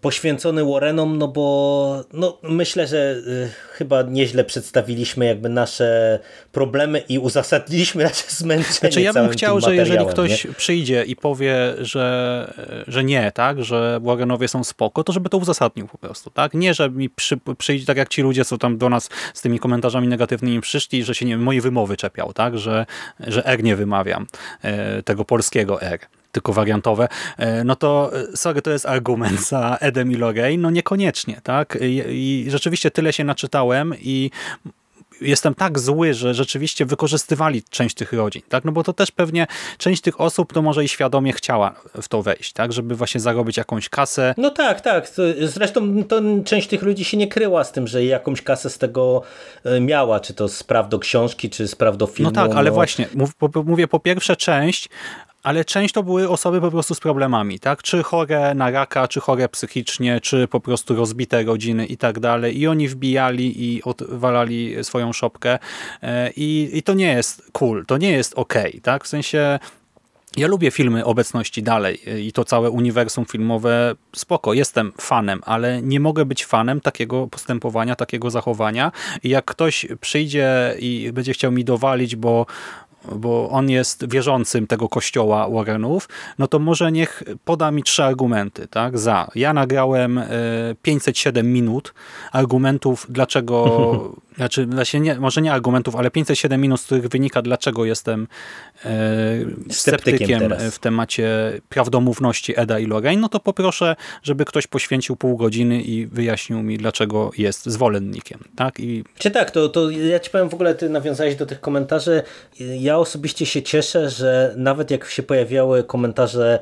poświęcony Warrenom, no bo no, myślę, że y, chyba nieźle przedstawiliśmy jakby nasze problemy i uzasadniliśmy nasze zmęczenie Znaczy ja bym chciał, że jeżeli ktoś nie? przyjdzie i powie, że, że nie, tak, że Warrenowie są spoko, to żeby to uzasadnił po prostu, tak? Nie, że mi przy, przyjdzie tak jak ci ludzie, co tam do nas z tymi komentarzami negatywnymi przyszli, że się nie mojej wymowy czepiał, tak? Że, że R nie wymawiam, e, tego polskiego R tylko wariantowe, e, no to e, sorry, to jest argument za Edem i Lorraine? No niekoniecznie, tak? I, I rzeczywiście tyle się naczytałem i jestem tak zły, że rzeczywiście wykorzystywali część tych rodzin, tak? No bo to też pewnie część tych osób to może i świadomie chciała w to wejść, tak? Żeby właśnie zarobić jakąś kasę. No tak, tak. Zresztą to część tych ludzi się nie kryła z tym, że jakąś kasę z tego e, miała, czy to z praw do książki, czy z praw do filmu. No tak, ale no... właśnie, mówię po pierwsze część, ale część to były osoby po prostu z problemami, tak? Czy chore na raka, czy chore psychicznie, czy po prostu rozbite rodziny i tak dalej. I oni wbijali i odwalali swoją szopkę e, i, i to nie jest cool, to nie jest ok, tak? W sensie ja lubię filmy obecności dalej e, i to całe uniwersum filmowe spoko, jestem fanem, ale nie mogę być fanem takiego postępowania, takiego zachowania i jak ktoś przyjdzie i będzie chciał mi dowalić, bo bo on jest wierzącym tego kościoła Warrenów, no to może niech poda mi trzy argumenty tak, za. Ja nagrałem 507 e, minut argumentów, dlaczego znaczy właśnie nie, może nie argumentów, ale 507 minut, z których wynika, dlaczego jestem e, sceptykiem, w temacie prawdomówności Eda i Lorraine, no to poproszę, żeby ktoś poświęcił pół godziny i wyjaśnił mi, dlaczego jest zwolennikiem. Tak? I... Czy tak, to, to ja ci powiem w ogóle, ty nawiązałeś do tych komentarzy. Ja osobiście się cieszę, że nawet jak się pojawiały komentarze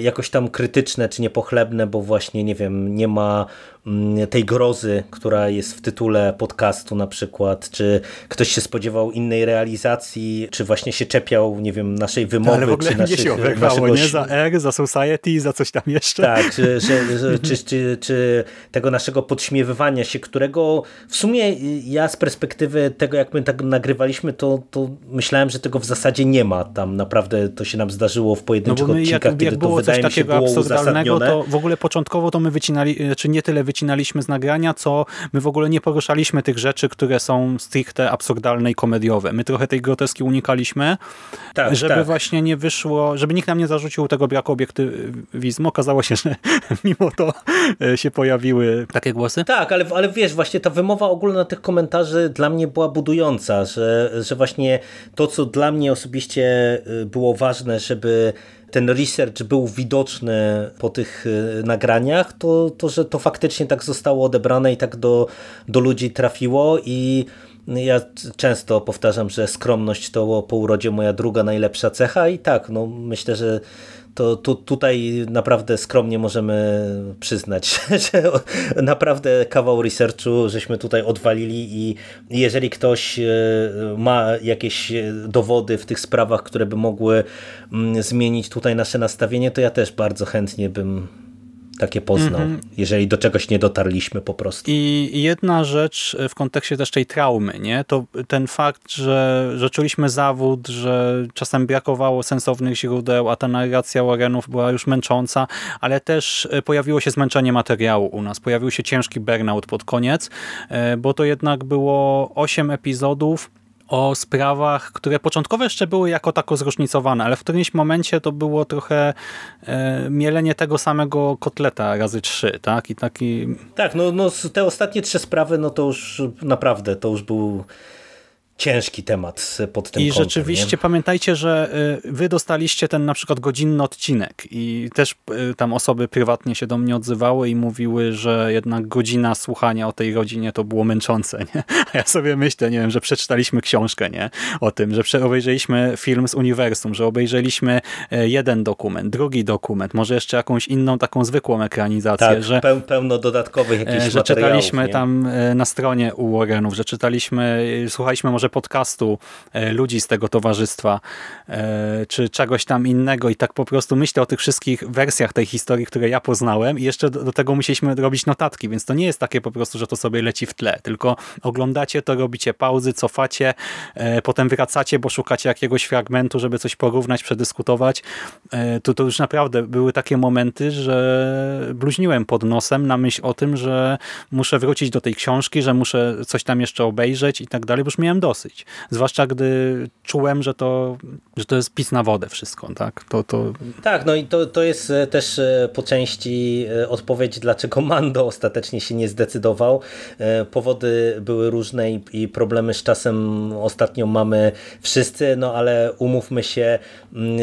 jakoś tam krytyczne czy niepochlebne, bo właśnie, nie wiem, nie ma Mm, tej grozy, która jest w tytule podcastu na przykład, czy ktoś się spodziewał innej realizacji, czy właśnie się czepiał, nie wiem, naszej wymowy, ale w ogóle czy naszych, się naszego... nie? Za R, za Society, za coś tam jeszcze. Tak, czy, że, czy, czy, czy tego naszego podśmiewywania się, którego w sumie ja z perspektywy tego, jak my tak nagrywaliśmy, to, to myślałem, że tego w zasadzie nie ma. Tam naprawdę to się nam zdarzyło w pojedynczych no odcinkach, jak, kiedy jak było to wydaje mi się było uzasadnione. To w ogóle początkowo to my wycinali, czy nie tyle wycinali, wycinaliśmy z nagrania, co my w ogóle nie poruszaliśmy tych rzeczy, które są stricte absurdalne i komediowe. My trochę tej groteski unikaliśmy, tak, żeby tak. właśnie nie wyszło, żeby nikt nam nie zarzucił tego braku obiektywizmu. Okazało się, że mimo to e, się pojawiły takie głosy. Tak, ale, ale wiesz, właśnie ta wymowa ogólna tych komentarzy dla mnie była budująca, że, że właśnie to, co dla mnie osobiście e, było ważne, żeby ten research był widoczny po tych y, nagraniach, to, to że to faktycznie tak zostało odebrane i tak do, do ludzi trafiło i ja często powtarzam, że skromność to po urodzie moja druga najlepsza cecha i tak, no myślę, że to tu, tutaj naprawdę skromnie możemy przyznać, że naprawdę kawał researchu żeśmy tutaj odwalili i jeżeli ktoś e, ma jakieś dowody w tych sprawach, które by mogły mm, zmienić tutaj nasze nastawienie, to ja też bardzo chętnie bym takie poznał, mm -hmm. jeżeli do czegoś nie dotarliśmy po prostu. I jedna rzecz w kontekście też tej traumy, nie? to ten fakt, że, że czuliśmy zawód, że czasem brakowało sensownych źródeł, a ta narracja Warrenów była już męcząca, ale też pojawiło się zmęczenie materiału u nas, pojawił się ciężki burnout pod koniec, e, bo to jednak było 8 epizodów, o sprawach, które początkowo jeszcze były jako tako zróżnicowane, ale w którymś momencie to było trochę e, mielenie tego samego kotleta razy trzy, tak? I taki... Tak, no, no te ostatnie trzy sprawy, no to już naprawdę, to już był ciężki temat pod tym I kątem, rzeczywiście nie? pamiętajcie, że y, wy dostaliście ten na przykład godzinny odcinek i też y, tam osoby prywatnie się do mnie odzywały i mówiły, że jednak godzina słuchania o tej rodzinie to było męczące. Nie? A ja sobie myślę, nie wiem, że przeczytaliśmy książkę nie? o tym, że obejrzeliśmy film z uniwersum, że obejrzeliśmy y, jeden dokument, drugi dokument, może jeszcze jakąś inną taką zwykłą ekranizację. Tak, że, pełno dodatkowych jakichś Że czytaliśmy nie? tam na stronie u Warrenów, że czytaliśmy, słuchaliśmy może podcastu e, ludzi z tego towarzystwa, e, czy czegoś tam innego. I tak po prostu myślę o tych wszystkich wersjach tej historii, które ja poznałem. I jeszcze do, do tego musieliśmy robić notatki, więc to nie jest takie po prostu, że to sobie leci w tle, tylko oglądacie to, robicie pauzy, cofacie, e, potem wracacie, bo szukacie jakiegoś fragmentu, żeby coś porównać, przedyskutować. To, to już naprawdę były takie momenty, że bluźniłem pod nosem na myśl o tym, że muszę wrócić do tej książki, że muszę coś tam jeszcze obejrzeć i tak dalej, bo już miałem dosyć dosyć. Zwłaszcza gdy czułem, że to, że to jest pis na wodę wszystko. Tak, to, to... tak no i to, to jest e, też e, po części e, odpowiedź, dlaczego Mando ostatecznie się nie zdecydował. Powody były różne i problemy z czasem ostatnio mamy wszyscy, no ale umówmy się, mm,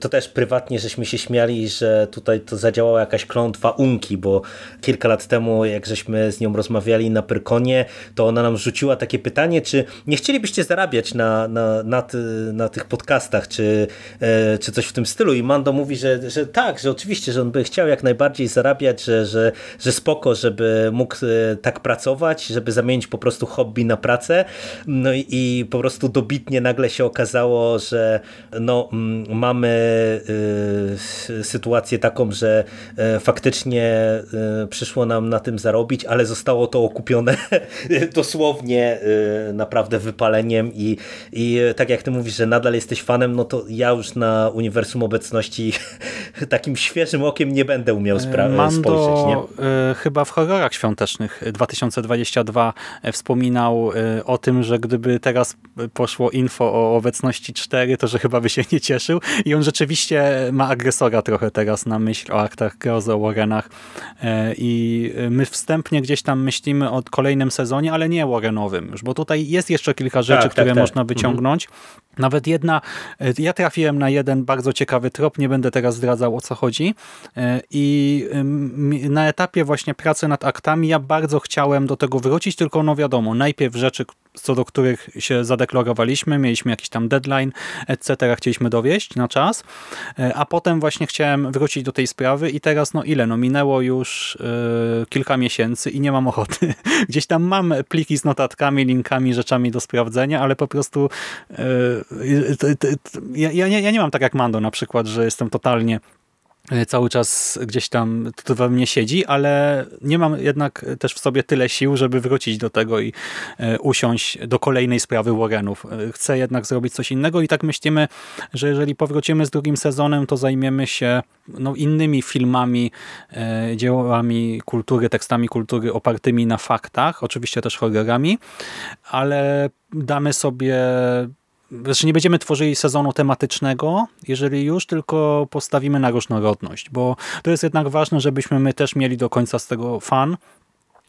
to też prywatnie żeśmy się śmiali, że tutaj to zadziałała jakaś klątwa Unki, bo kilka lat temu, jak żeśmy z nią rozmawiali na Pyrkonie, to ona nam rzuciła takie pytanie, czy nie chcieli chcielibyście zarabiać na, na, na, ty, na tych podcastach, czy, e, czy coś w tym stylu. I Mando mówi, że, że tak, że oczywiście, że on by chciał jak najbardziej zarabiać, że, że, że spoko, żeby mógł e, tak pracować, żeby zamienić po prostu hobby na pracę. No i, i po prostu dobitnie nagle się okazało, że no, mamy y, sytuację taką, że y, faktycznie przyszło nam na tym zarobić, ale zostało to okupione dosłownie naprawdę wypadkiem i, i tak jak ty mówisz, że nadal jesteś fanem, no to ja już na Uniwersum Obecności takim świeżym okiem nie będę umiał Mando, spojrzeć. Nie? chyba w horrorach świątecznych 2022 wspominał o tym, że gdyby teraz poszło info o obecności 4, to że chyba by się nie cieszył i on rzeczywiście ma agresora trochę teraz na myśl o aktach grozy, o Warrenach i my wstępnie gdzieś tam myślimy o kolejnym sezonie, ale nie Warrenowym już, bo tutaj jest jeszcze kilka rzeczy, tak, które tak, tak. można wyciągnąć. Mhm. Nawet jedna, ja trafiłem na jeden bardzo ciekawy trop, nie będę teraz zdradzał o co chodzi i na etapie właśnie pracy nad aktami ja bardzo chciałem do tego wrócić, tylko no wiadomo, najpierw rzeczy, co do których się zadeklarowaliśmy, mieliśmy jakiś tam deadline, etc., chcieliśmy dowieść na czas, a potem właśnie chciałem wrócić do tej sprawy i teraz no ile, no minęło już yy, kilka miesięcy i nie mam ochoty. Gdzieś tam mam pliki z notatkami, linkami, rzeczami do sprawdzenia, ale po prostu yy, ja, ja, nie, ja nie mam tak jak Mando na przykład, że jestem totalnie E, cały czas gdzieś tam to we mnie siedzi, ale nie mam jednak też w sobie tyle sił, żeby wrócić do tego i e, usiąść do kolejnej sprawy Warrenów. E, chcę jednak zrobić coś innego i tak myślimy, że jeżeli powrócimy z drugim sezonem, to zajmiemy się no, innymi filmami, dziełami kultury, tekstami kultury opartymi na faktach, oczywiście też horrorami, ale damy sobie znaczy nie będziemy tworzyli sezonu tematycznego, jeżeli już, tylko postawimy na różnorodność, bo to jest jednak ważne, żebyśmy my też mieli do końca z tego fan,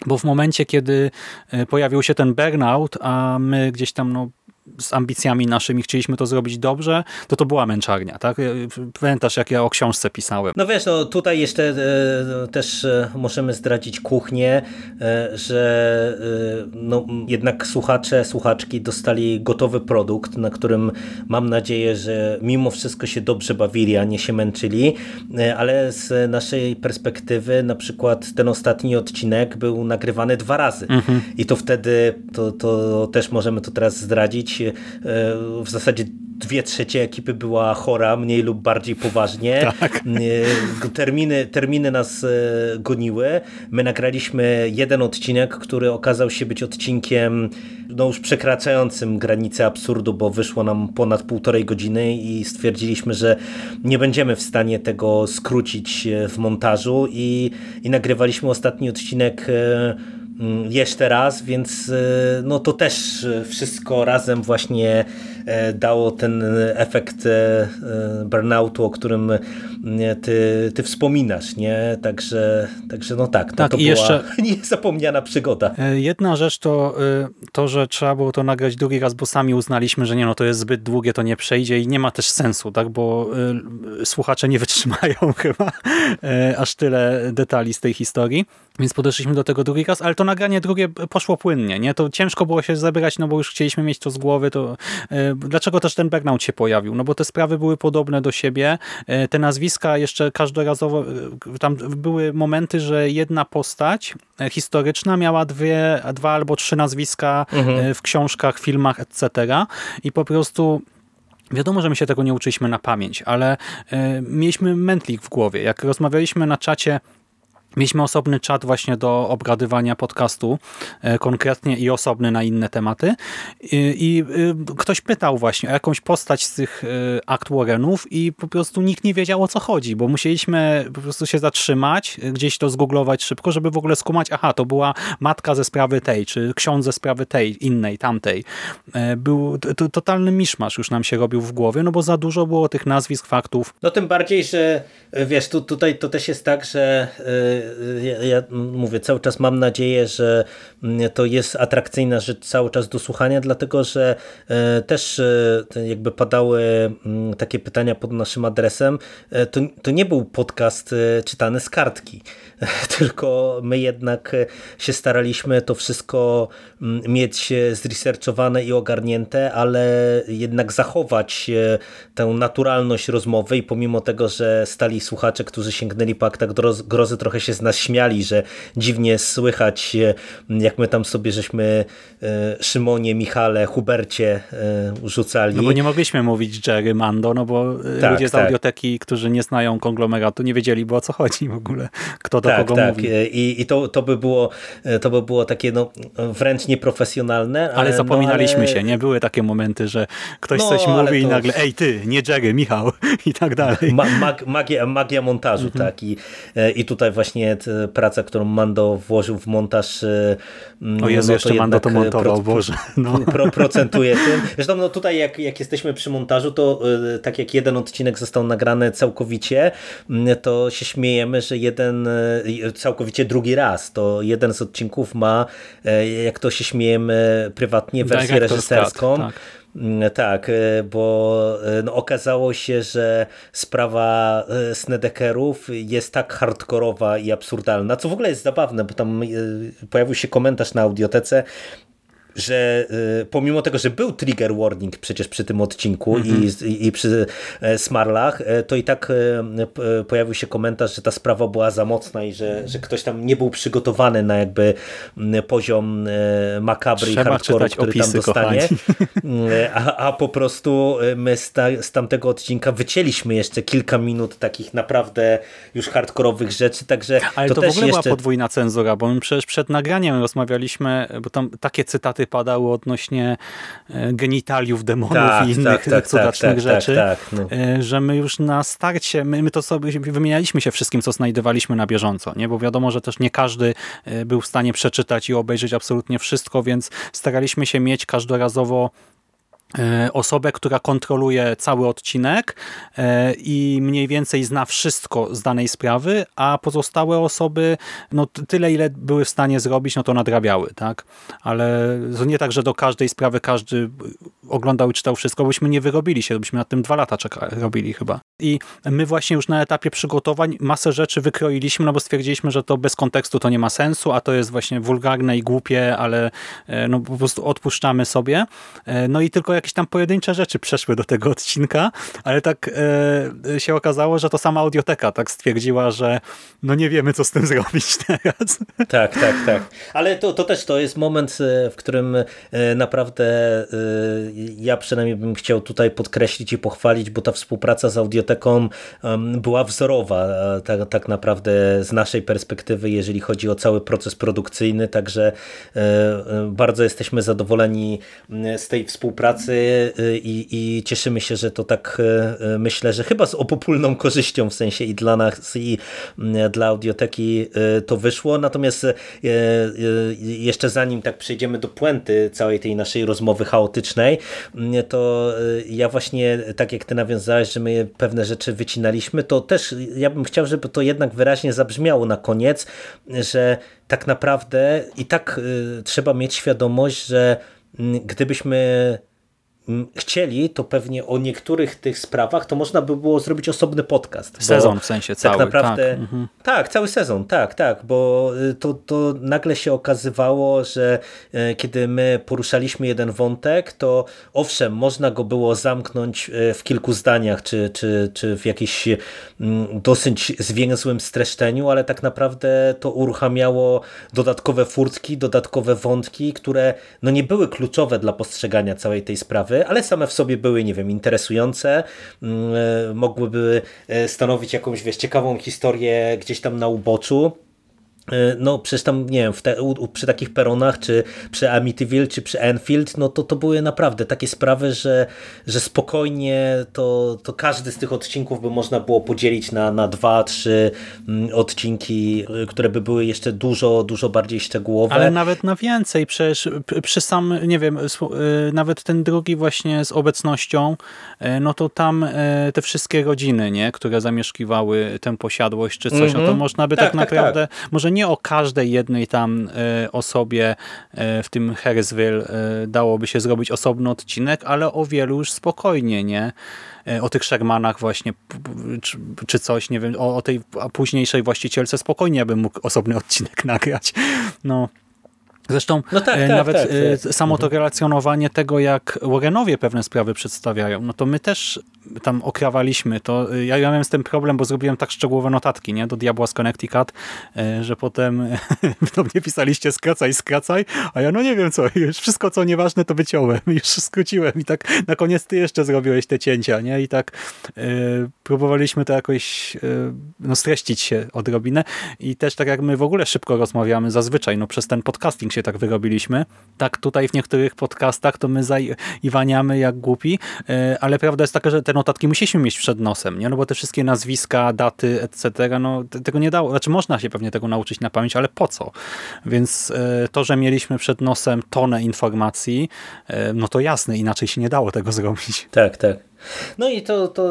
bo w momencie, kiedy e, pojawił się ten burnout, a my gdzieś tam no, z ambicjami naszymi chcieliśmy to zrobić dobrze, to to była męczarnia. Tak? Pamiętasz, jak ja o książce pisałem. No wiesz, no tutaj jeszcze e, też e, możemy zdradzić kuchnię, e, że e, no, jednak słuchacze, słuchaczki dostali gotowy produkt, na którym mam nadzieję, że mimo wszystko się dobrze bawili, a nie się męczyli, e, ale z naszej perspektywy na przykład ten ostatni odcinek był nagrywany dwa razy mhm. i to wtedy, to, to też możemy to teraz zdradzić, E, w zasadzie dwie trzecie ekipy była chora, mniej lub bardziej poważnie. Tak. E, terminy, terminy nas e, goniły. My nagraliśmy jeden odcinek, który okazał się być odcinkiem no już przekraczającym granicę absurdu, bo wyszło nam ponad półtorej godziny i stwierdziliśmy, że nie będziemy w stanie tego skrócić w montażu i, i nagrywaliśmy ostatni odcinek jeszcze raz, więc e, no to też wszystko razem właśnie dało ten efekt e, burnoutu, o którym ty, ty wspominasz, nie? Także, także no tak, no tak to i była jeszcze niezapomniana przygoda. Jedna rzecz to to, że trzeba było to nagrać drugi raz, bo sami uznaliśmy, że nie, no to jest zbyt długie, to nie przejdzie i nie ma też sensu, tak, bo słuchacze nie wytrzymają chyba aż tyle detali z tej historii, więc podeszliśmy do tego drugi raz, ale to nagranie drugie poszło płynnie, nie? To ciężko było się zebrać, no bo już chcieliśmy mieć to z głowy, to e, dlaczego też ten burnout się pojawił? No bo te sprawy były podobne do siebie, e, te nazwiska jeszcze każdorazowo, e, tam były momenty, że jedna postać historyczna miała dwie, dwa albo trzy nazwiska mhm. w książkach, filmach, etc. I po prostu Wiadomo, że my się tego nie uczyliśmy na pamięć, ale mieliśmy mętlik w głowie. Jak rozmawialiśmy na czacie Mieliśmy osobny czat właśnie do obradywania podcastu e, konkretnie i osobny na inne tematy i, y, ktoś pytał właśnie o jakąś postać z tych y, akt Warrenów i po prostu nikt nie wiedział o co chodzi, bo musieliśmy po prostu się zatrzymać, gdzieś to zgooglować szybko, żeby w ogóle skumać, aha, to była matka ze sprawy tej, czy ksiądz ze sprawy tej, innej, tamtej. E, był totalny miszmasz już nam się robił w głowie, no bo za dużo było tych nazwisk, faktów. No tym bardziej, że wiesz, tu, tutaj to też jest tak, że ja, ja, mówię, cały czas mam nadzieję, że to jest atrakcyjna rzecz cały czas do słuchania, dlatego że e, też e, jakby padały mm, takie pytania pod naszym adresem. E, to, to nie był podcast czytany z kartki, tylko my jednak się staraliśmy to wszystko mm, mieć zresearchowane i ogarnięte, ale jednak zachować tę naturalność rozmowy i pomimo tego, że stali słuchacze, którzy sięgnęli po aktach grozy trochę się z nas śmiali, że dziwnie słychać, jak my tam sobie żeśmy Szymonie, Michale, Hubercie rzucali. No bo nie mogliśmy mówić Jerry, Mando, no bo tak, ludzie z tak. audioteki, którzy nie znają konglomeratu, nie wiedzieliby o co chodzi w ogóle, kto do tak, kogo tak. mówi. I, i to, to, by było, to by było takie no, wręcz nieprofesjonalne. Ale, ale zapominaliśmy no, ale... się, nie? Były takie momenty, że ktoś no, coś mówi i nagle ej ty, nie Jerry, Michał i tak dalej. Ma, mag, magia, magia montażu, mhm. tak. I, e, I tutaj właśnie praca, którą Mando włożył w montaż. E, o Jezu, no, jeszcze Mando to montował, pro, Boże. No. Pro, procentuje tym. Zresztą no tutaj jak, jak jesteśmy przy montażu, to e, tak jak jeden odcinek został nagrany całkowicie, to się śmiejemy, że jeden całkowicie drugi raz, to jeden z odcinków ma, jak to się śmiejemy prywatnie, wersję reżyserską. tak Mm, tak, e, bo e, no, okazało się, że sprawa e, Snedekerów jest tak hardkorowa i absurdalna, co w ogóle jest zabawne, bo tam pojawił się komentarz na audiotece, że y, pomimo tego, że był trigger warning przecież przy tym odcinku mm -hmm. i, i, przy e, Smarlach, e, to i tak e, pojawił się komentarz, że ta sprawa była za mocna i że, że ktoś tam nie był przygotowany na jakby poziom makabry Trzeba i hardcore, który tam dostanie. A, a po prostu my z, ta, z tamtego odcinka wycięliśmy jeszcze kilka minut takich naprawdę już hardkorowych rzeczy, także Ale to, to też w ogóle jeszcze... była podwójna cenzura, bo my przecież przed nagraniem rozmawialiśmy, bo tam takie cytaty padały odnośnie e, genitaliów demonów tak, i innych tak, tak, cudacznych tak, tak, rzeczy, tak, no. E, że my już na starcie, my, my to sobie wymienialiśmy się wszystkim, co znajdowaliśmy na bieżąco, nie? bo wiadomo, że też nie każdy e, był w stanie przeczytać i obejrzeć absolutnie wszystko, więc staraliśmy się mieć każdorazowo osobę, która kontroluje cały odcinek e, i mniej więcej zna wszystko z danej sprawy, a pozostałe osoby no tyle, ile były w stanie zrobić, no to nadrabiały, tak? Ale to nie tak, że do każdej sprawy każdy oglądał i czytał wszystko, byśmy nie wyrobili się, byśmy nad tym dwa lata czekali, robili chyba. I my właśnie już na etapie przygotowań masę rzeczy wykroiliśmy, no bo stwierdziliśmy, że to bez kontekstu to nie ma sensu, a to jest właśnie wulgarne i głupie, ale e, no po prostu odpuszczamy sobie. No i tylko jakieś tam pojedyncze rzeczy przeszły do tego odcinka, ale tak e, się okazało, że to sama audioteka tak stwierdziła, że no nie wiemy, co z tym zrobić teraz. Tak, tak, tak. Ale to, to też to jest moment, e, w którym e, naprawdę e, ja przynajmniej bym chciał tutaj podkreślić i pochwalić, bo ta współpraca z audioteką była wzorowa tak, tak naprawdę z naszej perspektywy, jeżeli chodzi o cały proces produkcyjny, także bardzo jesteśmy zadowoleni z tej współpracy i, i cieszymy się, że to tak myślę, że chyba z opopólną korzyścią w sensie i dla nas i dla audioteki y, to wyszło. Natomiast y, y, jeszcze zanim tak przejdziemy do puenty całej tej naszej rozmowy chaotycznej, to ja właśnie, tak jak ty nawiązałeś, że my pewne rzeczy wycinaliśmy, to też ja bym chciał, żeby to jednak wyraźnie zabrzmiało na koniec, że tak naprawdę i tak trzeba mieć świadomość, że gdybyśmy chcieli, to pewnie o niektórych tych sprawach to można by było zrobić osobny podcast. Sezon w sensie cały. Tak naprawdę, tak. Mhm. tak, cały sezon, tak, tak, bo y, to, to nagle się okazywało, że y, kiedy my poruszaliśmy jeden wątek, to owszem, można go było zamknąć y, w kilku zdaniach, czy, czy, czy w jakimś dosyć zwięzłym streszczeniu, ale tak naprawdę to uruchamiało dodatkowe furtki, dodatkowe wątki, które no nie były kluczowe dla postrzegania całej tej sprawy, ale same w sobie były, nie wiem, interesujące, mm, e, mogłyby e, stanowić jakąś, wiesz, ciekawą historię gdzieś tam na uboczu. E, no przecież tam, nie wiem, te, u, przy takich peronach, czy przy Amityville, czy przy Enfield, no to to były naprawdę takie sprawy, że, że spokojnie to, to każdy z tych odcinków by można było podzielić na, na dwa, trzy mm, odcinki, e, które by były jeszcze dużo, dużo bardziej szczegółowe. Ale nawet na więcej, przecież przy sam, nie wiem, e, nawet ten drugi właśnie z obecnością, no to tam te wszystkie rodziny, nie, które zamieszkiwały tę posiadłość, czy coś, mm -hmm. no to mhm. można by tak, tak, tak naprawdę, tak. może nie nie o każdej jednej tam e, osobie e, w tym Harrisville e, dałoby się zrobić osobny odcinek, ale o wielu już spokojnie, nie? O tych Shermanach właśnie, czy coś, nie wiem, o, o tej późniejszej właścicielce spokojnie bym mógł osobny odcinek nagrać. No, Zresztą no tak, tak, nawet tak, tak. samo to mhm. relacjonowanie tego, jak Warrenowie pewne sprawy przedstawiają, no to my też tam okrawaliśmy, to. Ja, miałem z tym problem, bo zrobiłem tak szczegółowe notatki nie, do Diabła z Connecticut, że potem do mnie pisaliście skracaj, skracaj, a ja no nie wiem co, już wszystko co nieważne to wyciąłem, już skróciłem i tak na koniec ty jeszcze zrobiłeś te cięcia, nie? I tak próbowaliśmy to jakoś no, streścić się odrobinę. I też tak jak my w ogóle szybko rozmawiamy zazwyczaj, no przez ten podcasting się tak wyrobiliśmy, tak tutaj w niektórych podcastach to my zaiwaniamy jak głupi, e, ale prawda jest taka, że te notatki musieliśmy mieć przed nosem, nie? No bo te wszystkie nazwiska, daty, etc., no tego nie dało, znaczy można się pewnie tego nauczyć na pamięć, ale po co? Więc e, to, że mieliśmy przed nosem tonę informacji, e, no to jasne, inaczej się nie dało tego zrobić. Tak, tak. No i to, to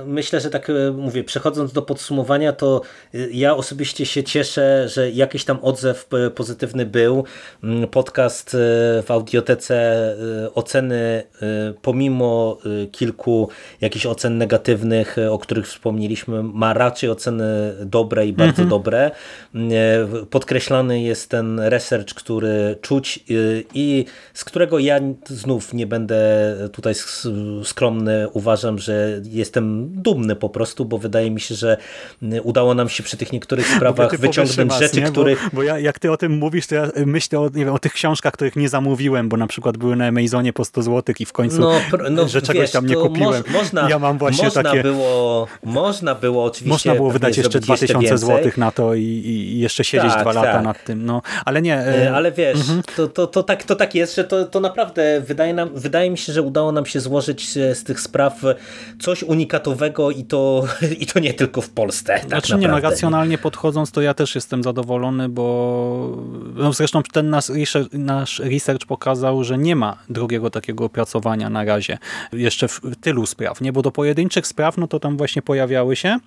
y, myślę, że tak y, mówię, przechodząc do podsumowania, to y, ja osobiście się cieszę, że jakiś tam odzew pozytywny był. Mm, podcast w audiotece oceny, pomimo kilku jakichś ocen negatywnych, o których wspomnieliśmy, ma raczej oceny dobre i bardzo mhm. dobre. Podkreślany jest ten research, który czuć i z którego ja znów nie będę tutaj skromny uważam, że jestem dumny po prostu, bo wydaje mi się, że udało nam się przy tych niektórych sprawach wyciągnąć rzeczy, nie? których... Bo, bo ja, jak ty o tym mówisz, to ja myślę o, nie wiem, o tych książkach, których nie zamówiłem, bo na przykład były na Amazonie po 100 zł i w końcu, no, no, że czegoś wiesz, tam nie kupiłem. Moż, można, ja mam właśnie można takie... Było, można było oczywiście... Można było wydać jeszcze 2000 zł na to i, i jeszcze siedzieć tak, dwa lata tak. nad tym. No, ale nie... E, ale wiesz, mhm. to, to, to, tak, to tak jest, że to, to naprawdę wydaje, nam, wydaje mi się, że udało nam się złożyć z tych spraw coś unikatowego i to, i to nie tylko w Polsce. Tak znaczy naprawdę. nie, no, racjonalnie podchodząc, to ja też jestem zadowolony, bo no zresztą ten nasz research, nasz research pokazał, że nie ma drugiego takiego opracowania na razie. Jeszcze w tylu spraw, nie? Bo do pojedynczych spraw, no to tam właśnie pojawiały się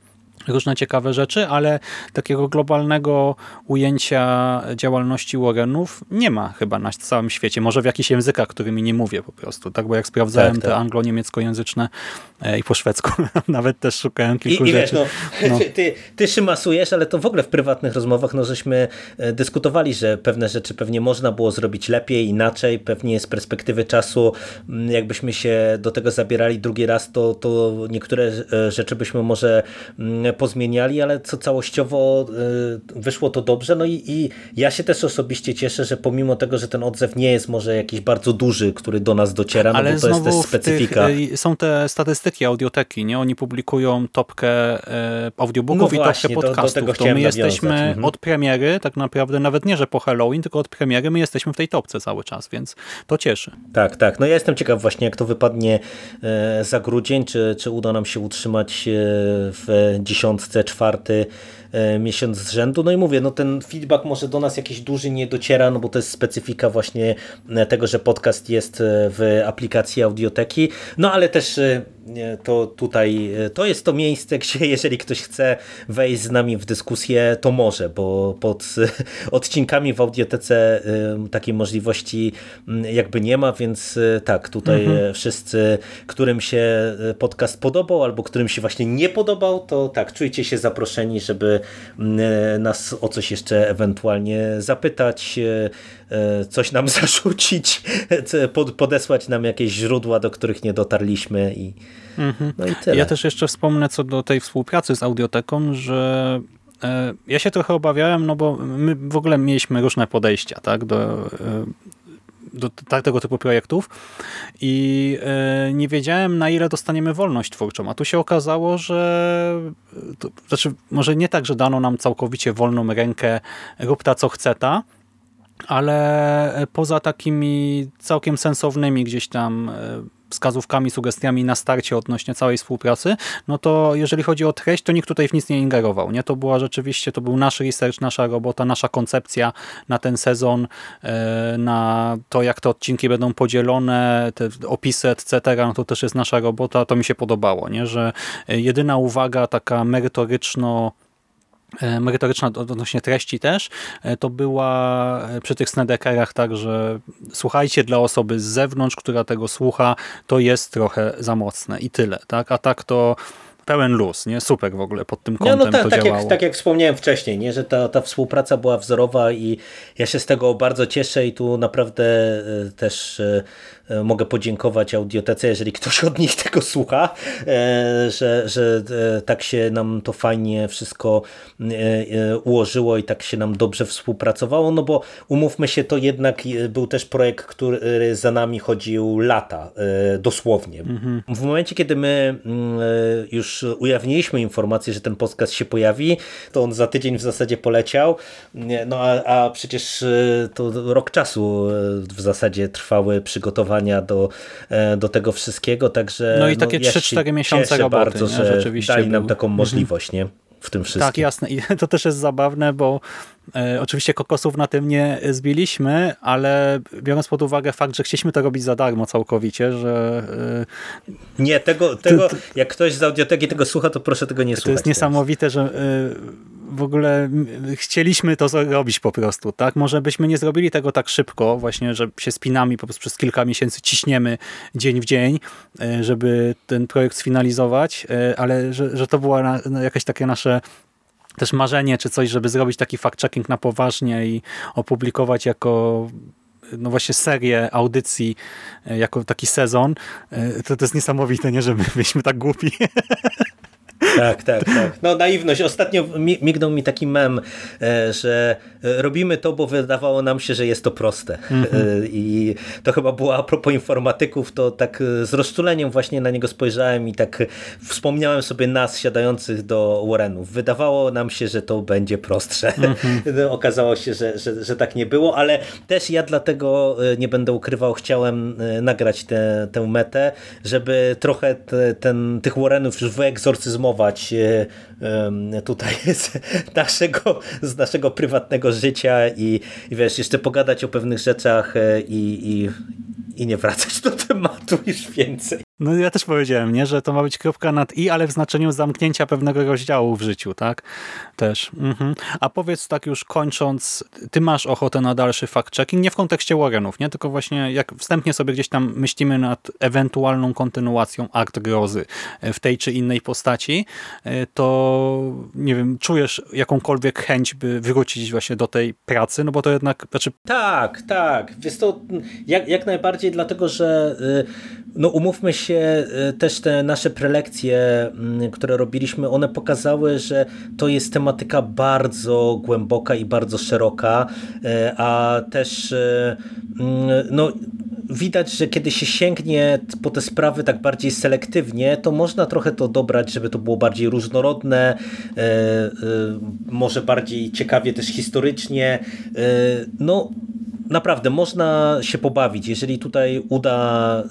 różne ciekawe rzeczy, ale takiego globalnego ujęcia działalności Warrenów nie ma chyba na całym świecie. Może w jakichś językach, którymi nie mówię po prostu. Tak, bo jak sprawdzałem tak, tak. te anglo-niemieckojęzyczne e, i po szwedzku nawet też szukałem kilku I, i rzeczy. Wiesz, no, no. Ty, ty szymasujesz, ale to w ogóle w prywatnych rozmowach no, żeśmy e, dyskutowali, że pewne rzeczy pewnie można było zrobić lepiej, inaczej, pewnie z perspektywy czasu jakbyśmy się do tego zabierali drugi raz, to, to niektóre e, rzeczy byśmy może pozmieniali, ale co całościowo y, wyszło to dobrze. No i, i ja się też osobiście cieszę, że pomimo tego, że ten odzew nie jest może jakiś bardzo duży, który do nas dociera, ale no bo to jest też specyfika. Tych, są te statystyki audioteki, nie? Oni publikują topkę y, audiobooków no i właśnie, topkę podcastów. Do, do to my jesteśmy mhm. od premiery, tak naprawdę nawet nie, że po Halloween, tylko od premiery my jesteśmy w tej topce cały czas, więc to cieszy. Tak, tak. No ja jestem ciekaw właśnie, jak to wypadnie e, za grudzień, czy, czy uda nam się utrzymać e, w dzisiejszym 1004 e, miesiąc z rzędu. No i mówię, no ten feedback może do nas jakiś duży nie dociera, no bo to jest specyfika właśnie e, tego, że podcast jest e, w aplikacji audioteki. No ale też to tutaj, to jest to miejsce, gdzie jeżeli ktoś chce wejść z nami w dyskusję, to może, bo pod odcinkami w audiotece takiej możliwości jakby nie ma, więc tak, tutaj mhm. wszyscy, którym się podcast podobał albo którym się właśnie nie podobał, to tak, czujcie się zaproszeni, żeby nas o coś jeszcze ewentualnie zapytać, coś nam zarzucić, podesłać nam jakieś źródła, do których nie dotarliśmy i Mhm. No i tyle. Ja też jeszcze wspomnę co do tej współpracy z Audioteką, że e, ja się trochę obawiałem, no bo my w ogóle mieliśmy różne podejścia tak, do, e, do tego typu projektów i e, nie wiedziałem na ile dostaniemy wolność twórczą, a tu się okazało, że to, znaczy może nie tak, że dano nam całkowicie wolną rękę, rób ta co chce ta, ale poza takimi całkiem sensownymi gdzieś tam wskazówkami, sugestiami na starcie odnośnie całej współpracy, no to jeżeli chodzi o treść, to nikt tutaj w nic nie ingerował. Nie? To była rzeczywiście, to był nasz research, nasza robota, nasza koncepcja na ten sezon, e, na to, jak te odcinki będą podzielone, te opisy, etc., no to też jest nasza robota, to mi się podobało, nie? że jedyna uwaga taka merytoryczno E, merytoryczna odnośnie treści też, e, to była e, przy tych Snedekerach tak, że słuchajcie dla osoby z zewnątrz, która tego słucha, to jest trochę za mocne i tyle. Tak? A tak to pełen luz, nie? Super w ogóle pod tym kątem no, no, ta, to tak, działało. jak, tak jak wspomniałem wcześniej, nie? że ta, ta współpraca była wzorowa i ja się z tego bardzo cieszę i tu naprawdę e, też e, e, mogę podziękować Audiotece, jeżeli ktoś od nich tego słucha, że, że tak się nam to fajnie wszystko ułożyło i tak się nam dobrze współpracowało, no bo umówmy się, to jednak był też projekt, który za nami chodził lata, dosłownie. Mhm. W momencie, kiedy my mm, już ujawniliśmy informację, że ten podcast się pojawi, to on za tydzień w zasadzie poleciał, no a, a przecież to rok czasu w zasadzie trwały przygotowania do, do tego wszystkiego, także no i takie no, 3-4 miesiące roboty, bardzo, nie? że rzeczywiście dali nam był. taką możliwość, nie? w tym wszystkim. Tak, jasne. I to też jest zabawne, bo e, oczywiście kokosów na tym nie zbiliśmy, ale biorąc pod uwagę fakt, że chcieliśmy to robić za darmo całkowicie, że... E, nie, tego, tego jak ktoś z audioteki tego słucha, to proszę tego nie to słuchać. To jest niesamowite, że e, w ogóle chcieliśmy to zrobić po prostu, tak? Może byśmy nie zrobili tego tak szybko, właśnie, że się spinami po prostu przez kilka miesięcy ciśniemy dzień w dzień, e, żeby ten projekt sfinalizować, e, ale że, że to było jakieś takie nasze też marzenie, czy coś, żeby zrobić taki fact-checking na poważnie i opublikować jako no właśnie serię audycji e, jako taki sezon, to, to jest niesamowite, nie, że my byliśmy tak głupi. Tak, tak, tak. No naiwność. Ostatnio mignął mi taki mem, e, że e, robimy to, bo wydawało nam się, że jest to proste. Mm -hmm. I to chyba było a propos informatyków, to tak z rozczuleniem właśnie na niego spojrzałem i tak wspomniałem sobie nas siadających do Warrenów. Wydawało nam się, że to będzie prostsze. Mm -hmm. Okazało się, że, że, że tak nie było, ale też ja dlatego nie będę ukrywał, chciałem nagrać tę, tę metę, żeby trochę te, ten, tych Warrenów już wyegzorcyzmować tutaj z naszego, z naszego prywatnego życia i, i wiesz, jeszcze pogadać o pewnych rzeczach e, i, i, i nie wracać do tematu już więcej. No ja też powiedziałem, nie, że to ma być kropka nad i, ale w znaczeniu zamknięcia pewnego rozdziału w życiu, tak? Też. Mhm. A powiedz tak już kończąc, ty masz ochotę na dalszy fact-checking, nie w kontekście Warrenów, nie? Tylko właśnie jak wstępnie sobie gdzieś tam myślimy nad ewentualną kontynuacją akt grozy w tej czy innej postaci, e, to nie wiem, czujesz jakąkolwiek chęć, by wrócić właśnie do tej pracy, no bo to jednak... Znaczy... Tak, tak. Wiesz to, jak, jak najbardziej dlatego, że y, no umówmy się, y, też te nasze prelekcje, mm, które robiliśmy, one pokazały, że to jest tematyka bardzo głęboka i bardzo szeroka, y, a też y, mm, no widać, że kiedy się sięgnie po te sprawy tak bardziej selektywnie, to można trochę to dobrać, żeby to było bardziej różnorodne, może bardziej ciekawie też historycznie. No naprawdę można się pobawić. Jeżeli tutaj uda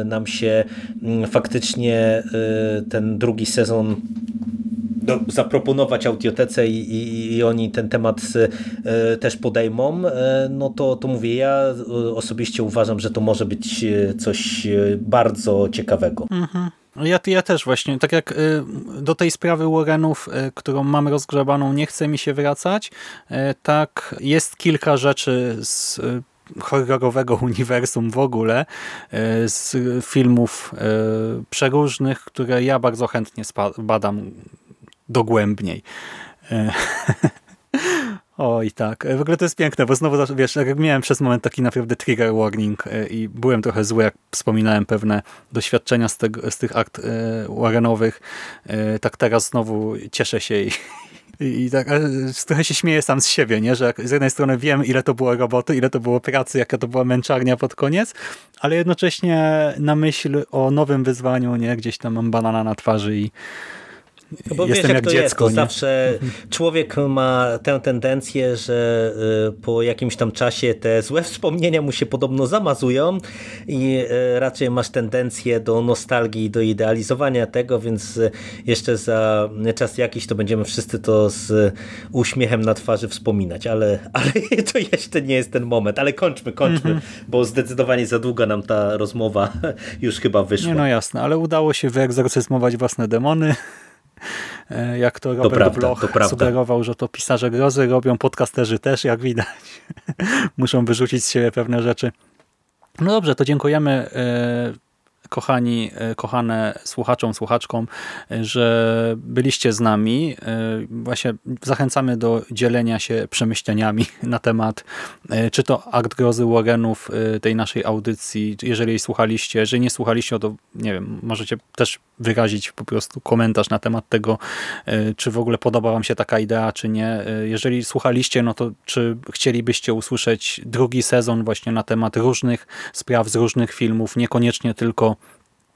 e, nam się mm, faktycznie e, ten drugi sezon do, zaproponować audiotece i, i, i, oni ten temat e, też podejmą, no to, to mówię, ja osobiście uważam, że to może być coś bardzo ciekawego. Mhm. Ja, ja też właśnie, tak jak y, do tej sprawy Warrenów, y, którą mamy rozgrzebaną, nie chce mi się wracać, y, tak jest kilka rzeczy z horrorowego uniwersum w ogóle, z filmów przeróżnych, które ja bardzo chętnie badam dogłębniej. Oj, tak. W ogóle to jest piękne, bo znowu, wiesz, jak miałem przez moment taki naprawdę trigger warning e, i byłem trochę zły, jak wspominałem pewne doświadczenia z, tego, z tych akt e, Warrenowych, e, tak teraz znowu cieszę się i, i tak trochę się śmieję sam z siebie, nie? że z jednej strony wiem, ile to było roboty, ile to było pracy, jaka to była męczarnia pod koniec, ale jednocześnie na myśl o nowym wyzwaniu, nie? gdzieś tam mam banana na twarzy i bo Jestem wiesz, jak, to dziecko, jest, to zawsze człowiek ma tę tendencję, że y, po jakimś tam czasie te złe wspomnienia mu się podobno zamazują i y, raczej masz tendencję do nostalgii, do idealizowania tego, więc y, jeszcze za czas jakiś to będziemy wszyscy to z uśmiechem na twarzy wspominać, ale, ale to jeszcze nie jest ten moment, ale kończmy, kończmy, mm -hmm. bo zdecydowanie za długa nam ta rozmowa już chyba wyszła. Nie, no jasne, ale udało się wyegzorcyzmować własne demony. E, jak to Robert to prawda, Bloch to sugerował, że to pisarze grozy robią, podcasterzy też, jak widać. Muszą wyrzucić z siebie pewne rzeczy. No dobrze, to dziękujemy e, kochani, e, kochane słuchaczom, słuchaczkom, e, że byliście z nami. E, Właśnie zachęcamy do dzielenia się przemyśleniami na temat, czy to akt grozy Warrenów tej naszej audycji, jeżeli słuchaliście, jeżeli nie słuchaliście, to nie wiem, możecie też wyrazić po prostu komentarz na temat tego, czy w ogóle podoba wam się taka idea, czy nie. Jeżeli słuchaliście, no to czy chcielibyście usłyszeć drugi sezon właśnie na temat różnych spraw z różnych filmów, niekoniecznie tylko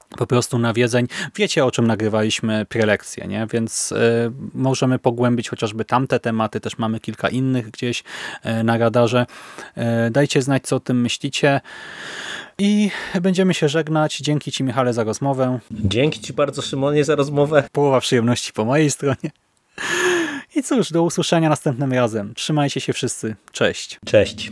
po prostu nawiedzeń. Wiecie, o czym nagrywaliśmy prelekcje, nie? więc e, możemy pogłębić chociażby tamte tematy, też mamy kilka innych gdzieś e, na radarze. E, dajcie znać, co o tym myślicie i będziemy się żegnać. Dzięki Ci, Michale, za rozmowę. Dzięki Ci bardzo, Szymonie, za rozmowę. Połowa przyjemności po mojej stronie. I cóż, do usłyszenia następnym razem. Trzymajcie się wszyscy. Cześć. Cześć.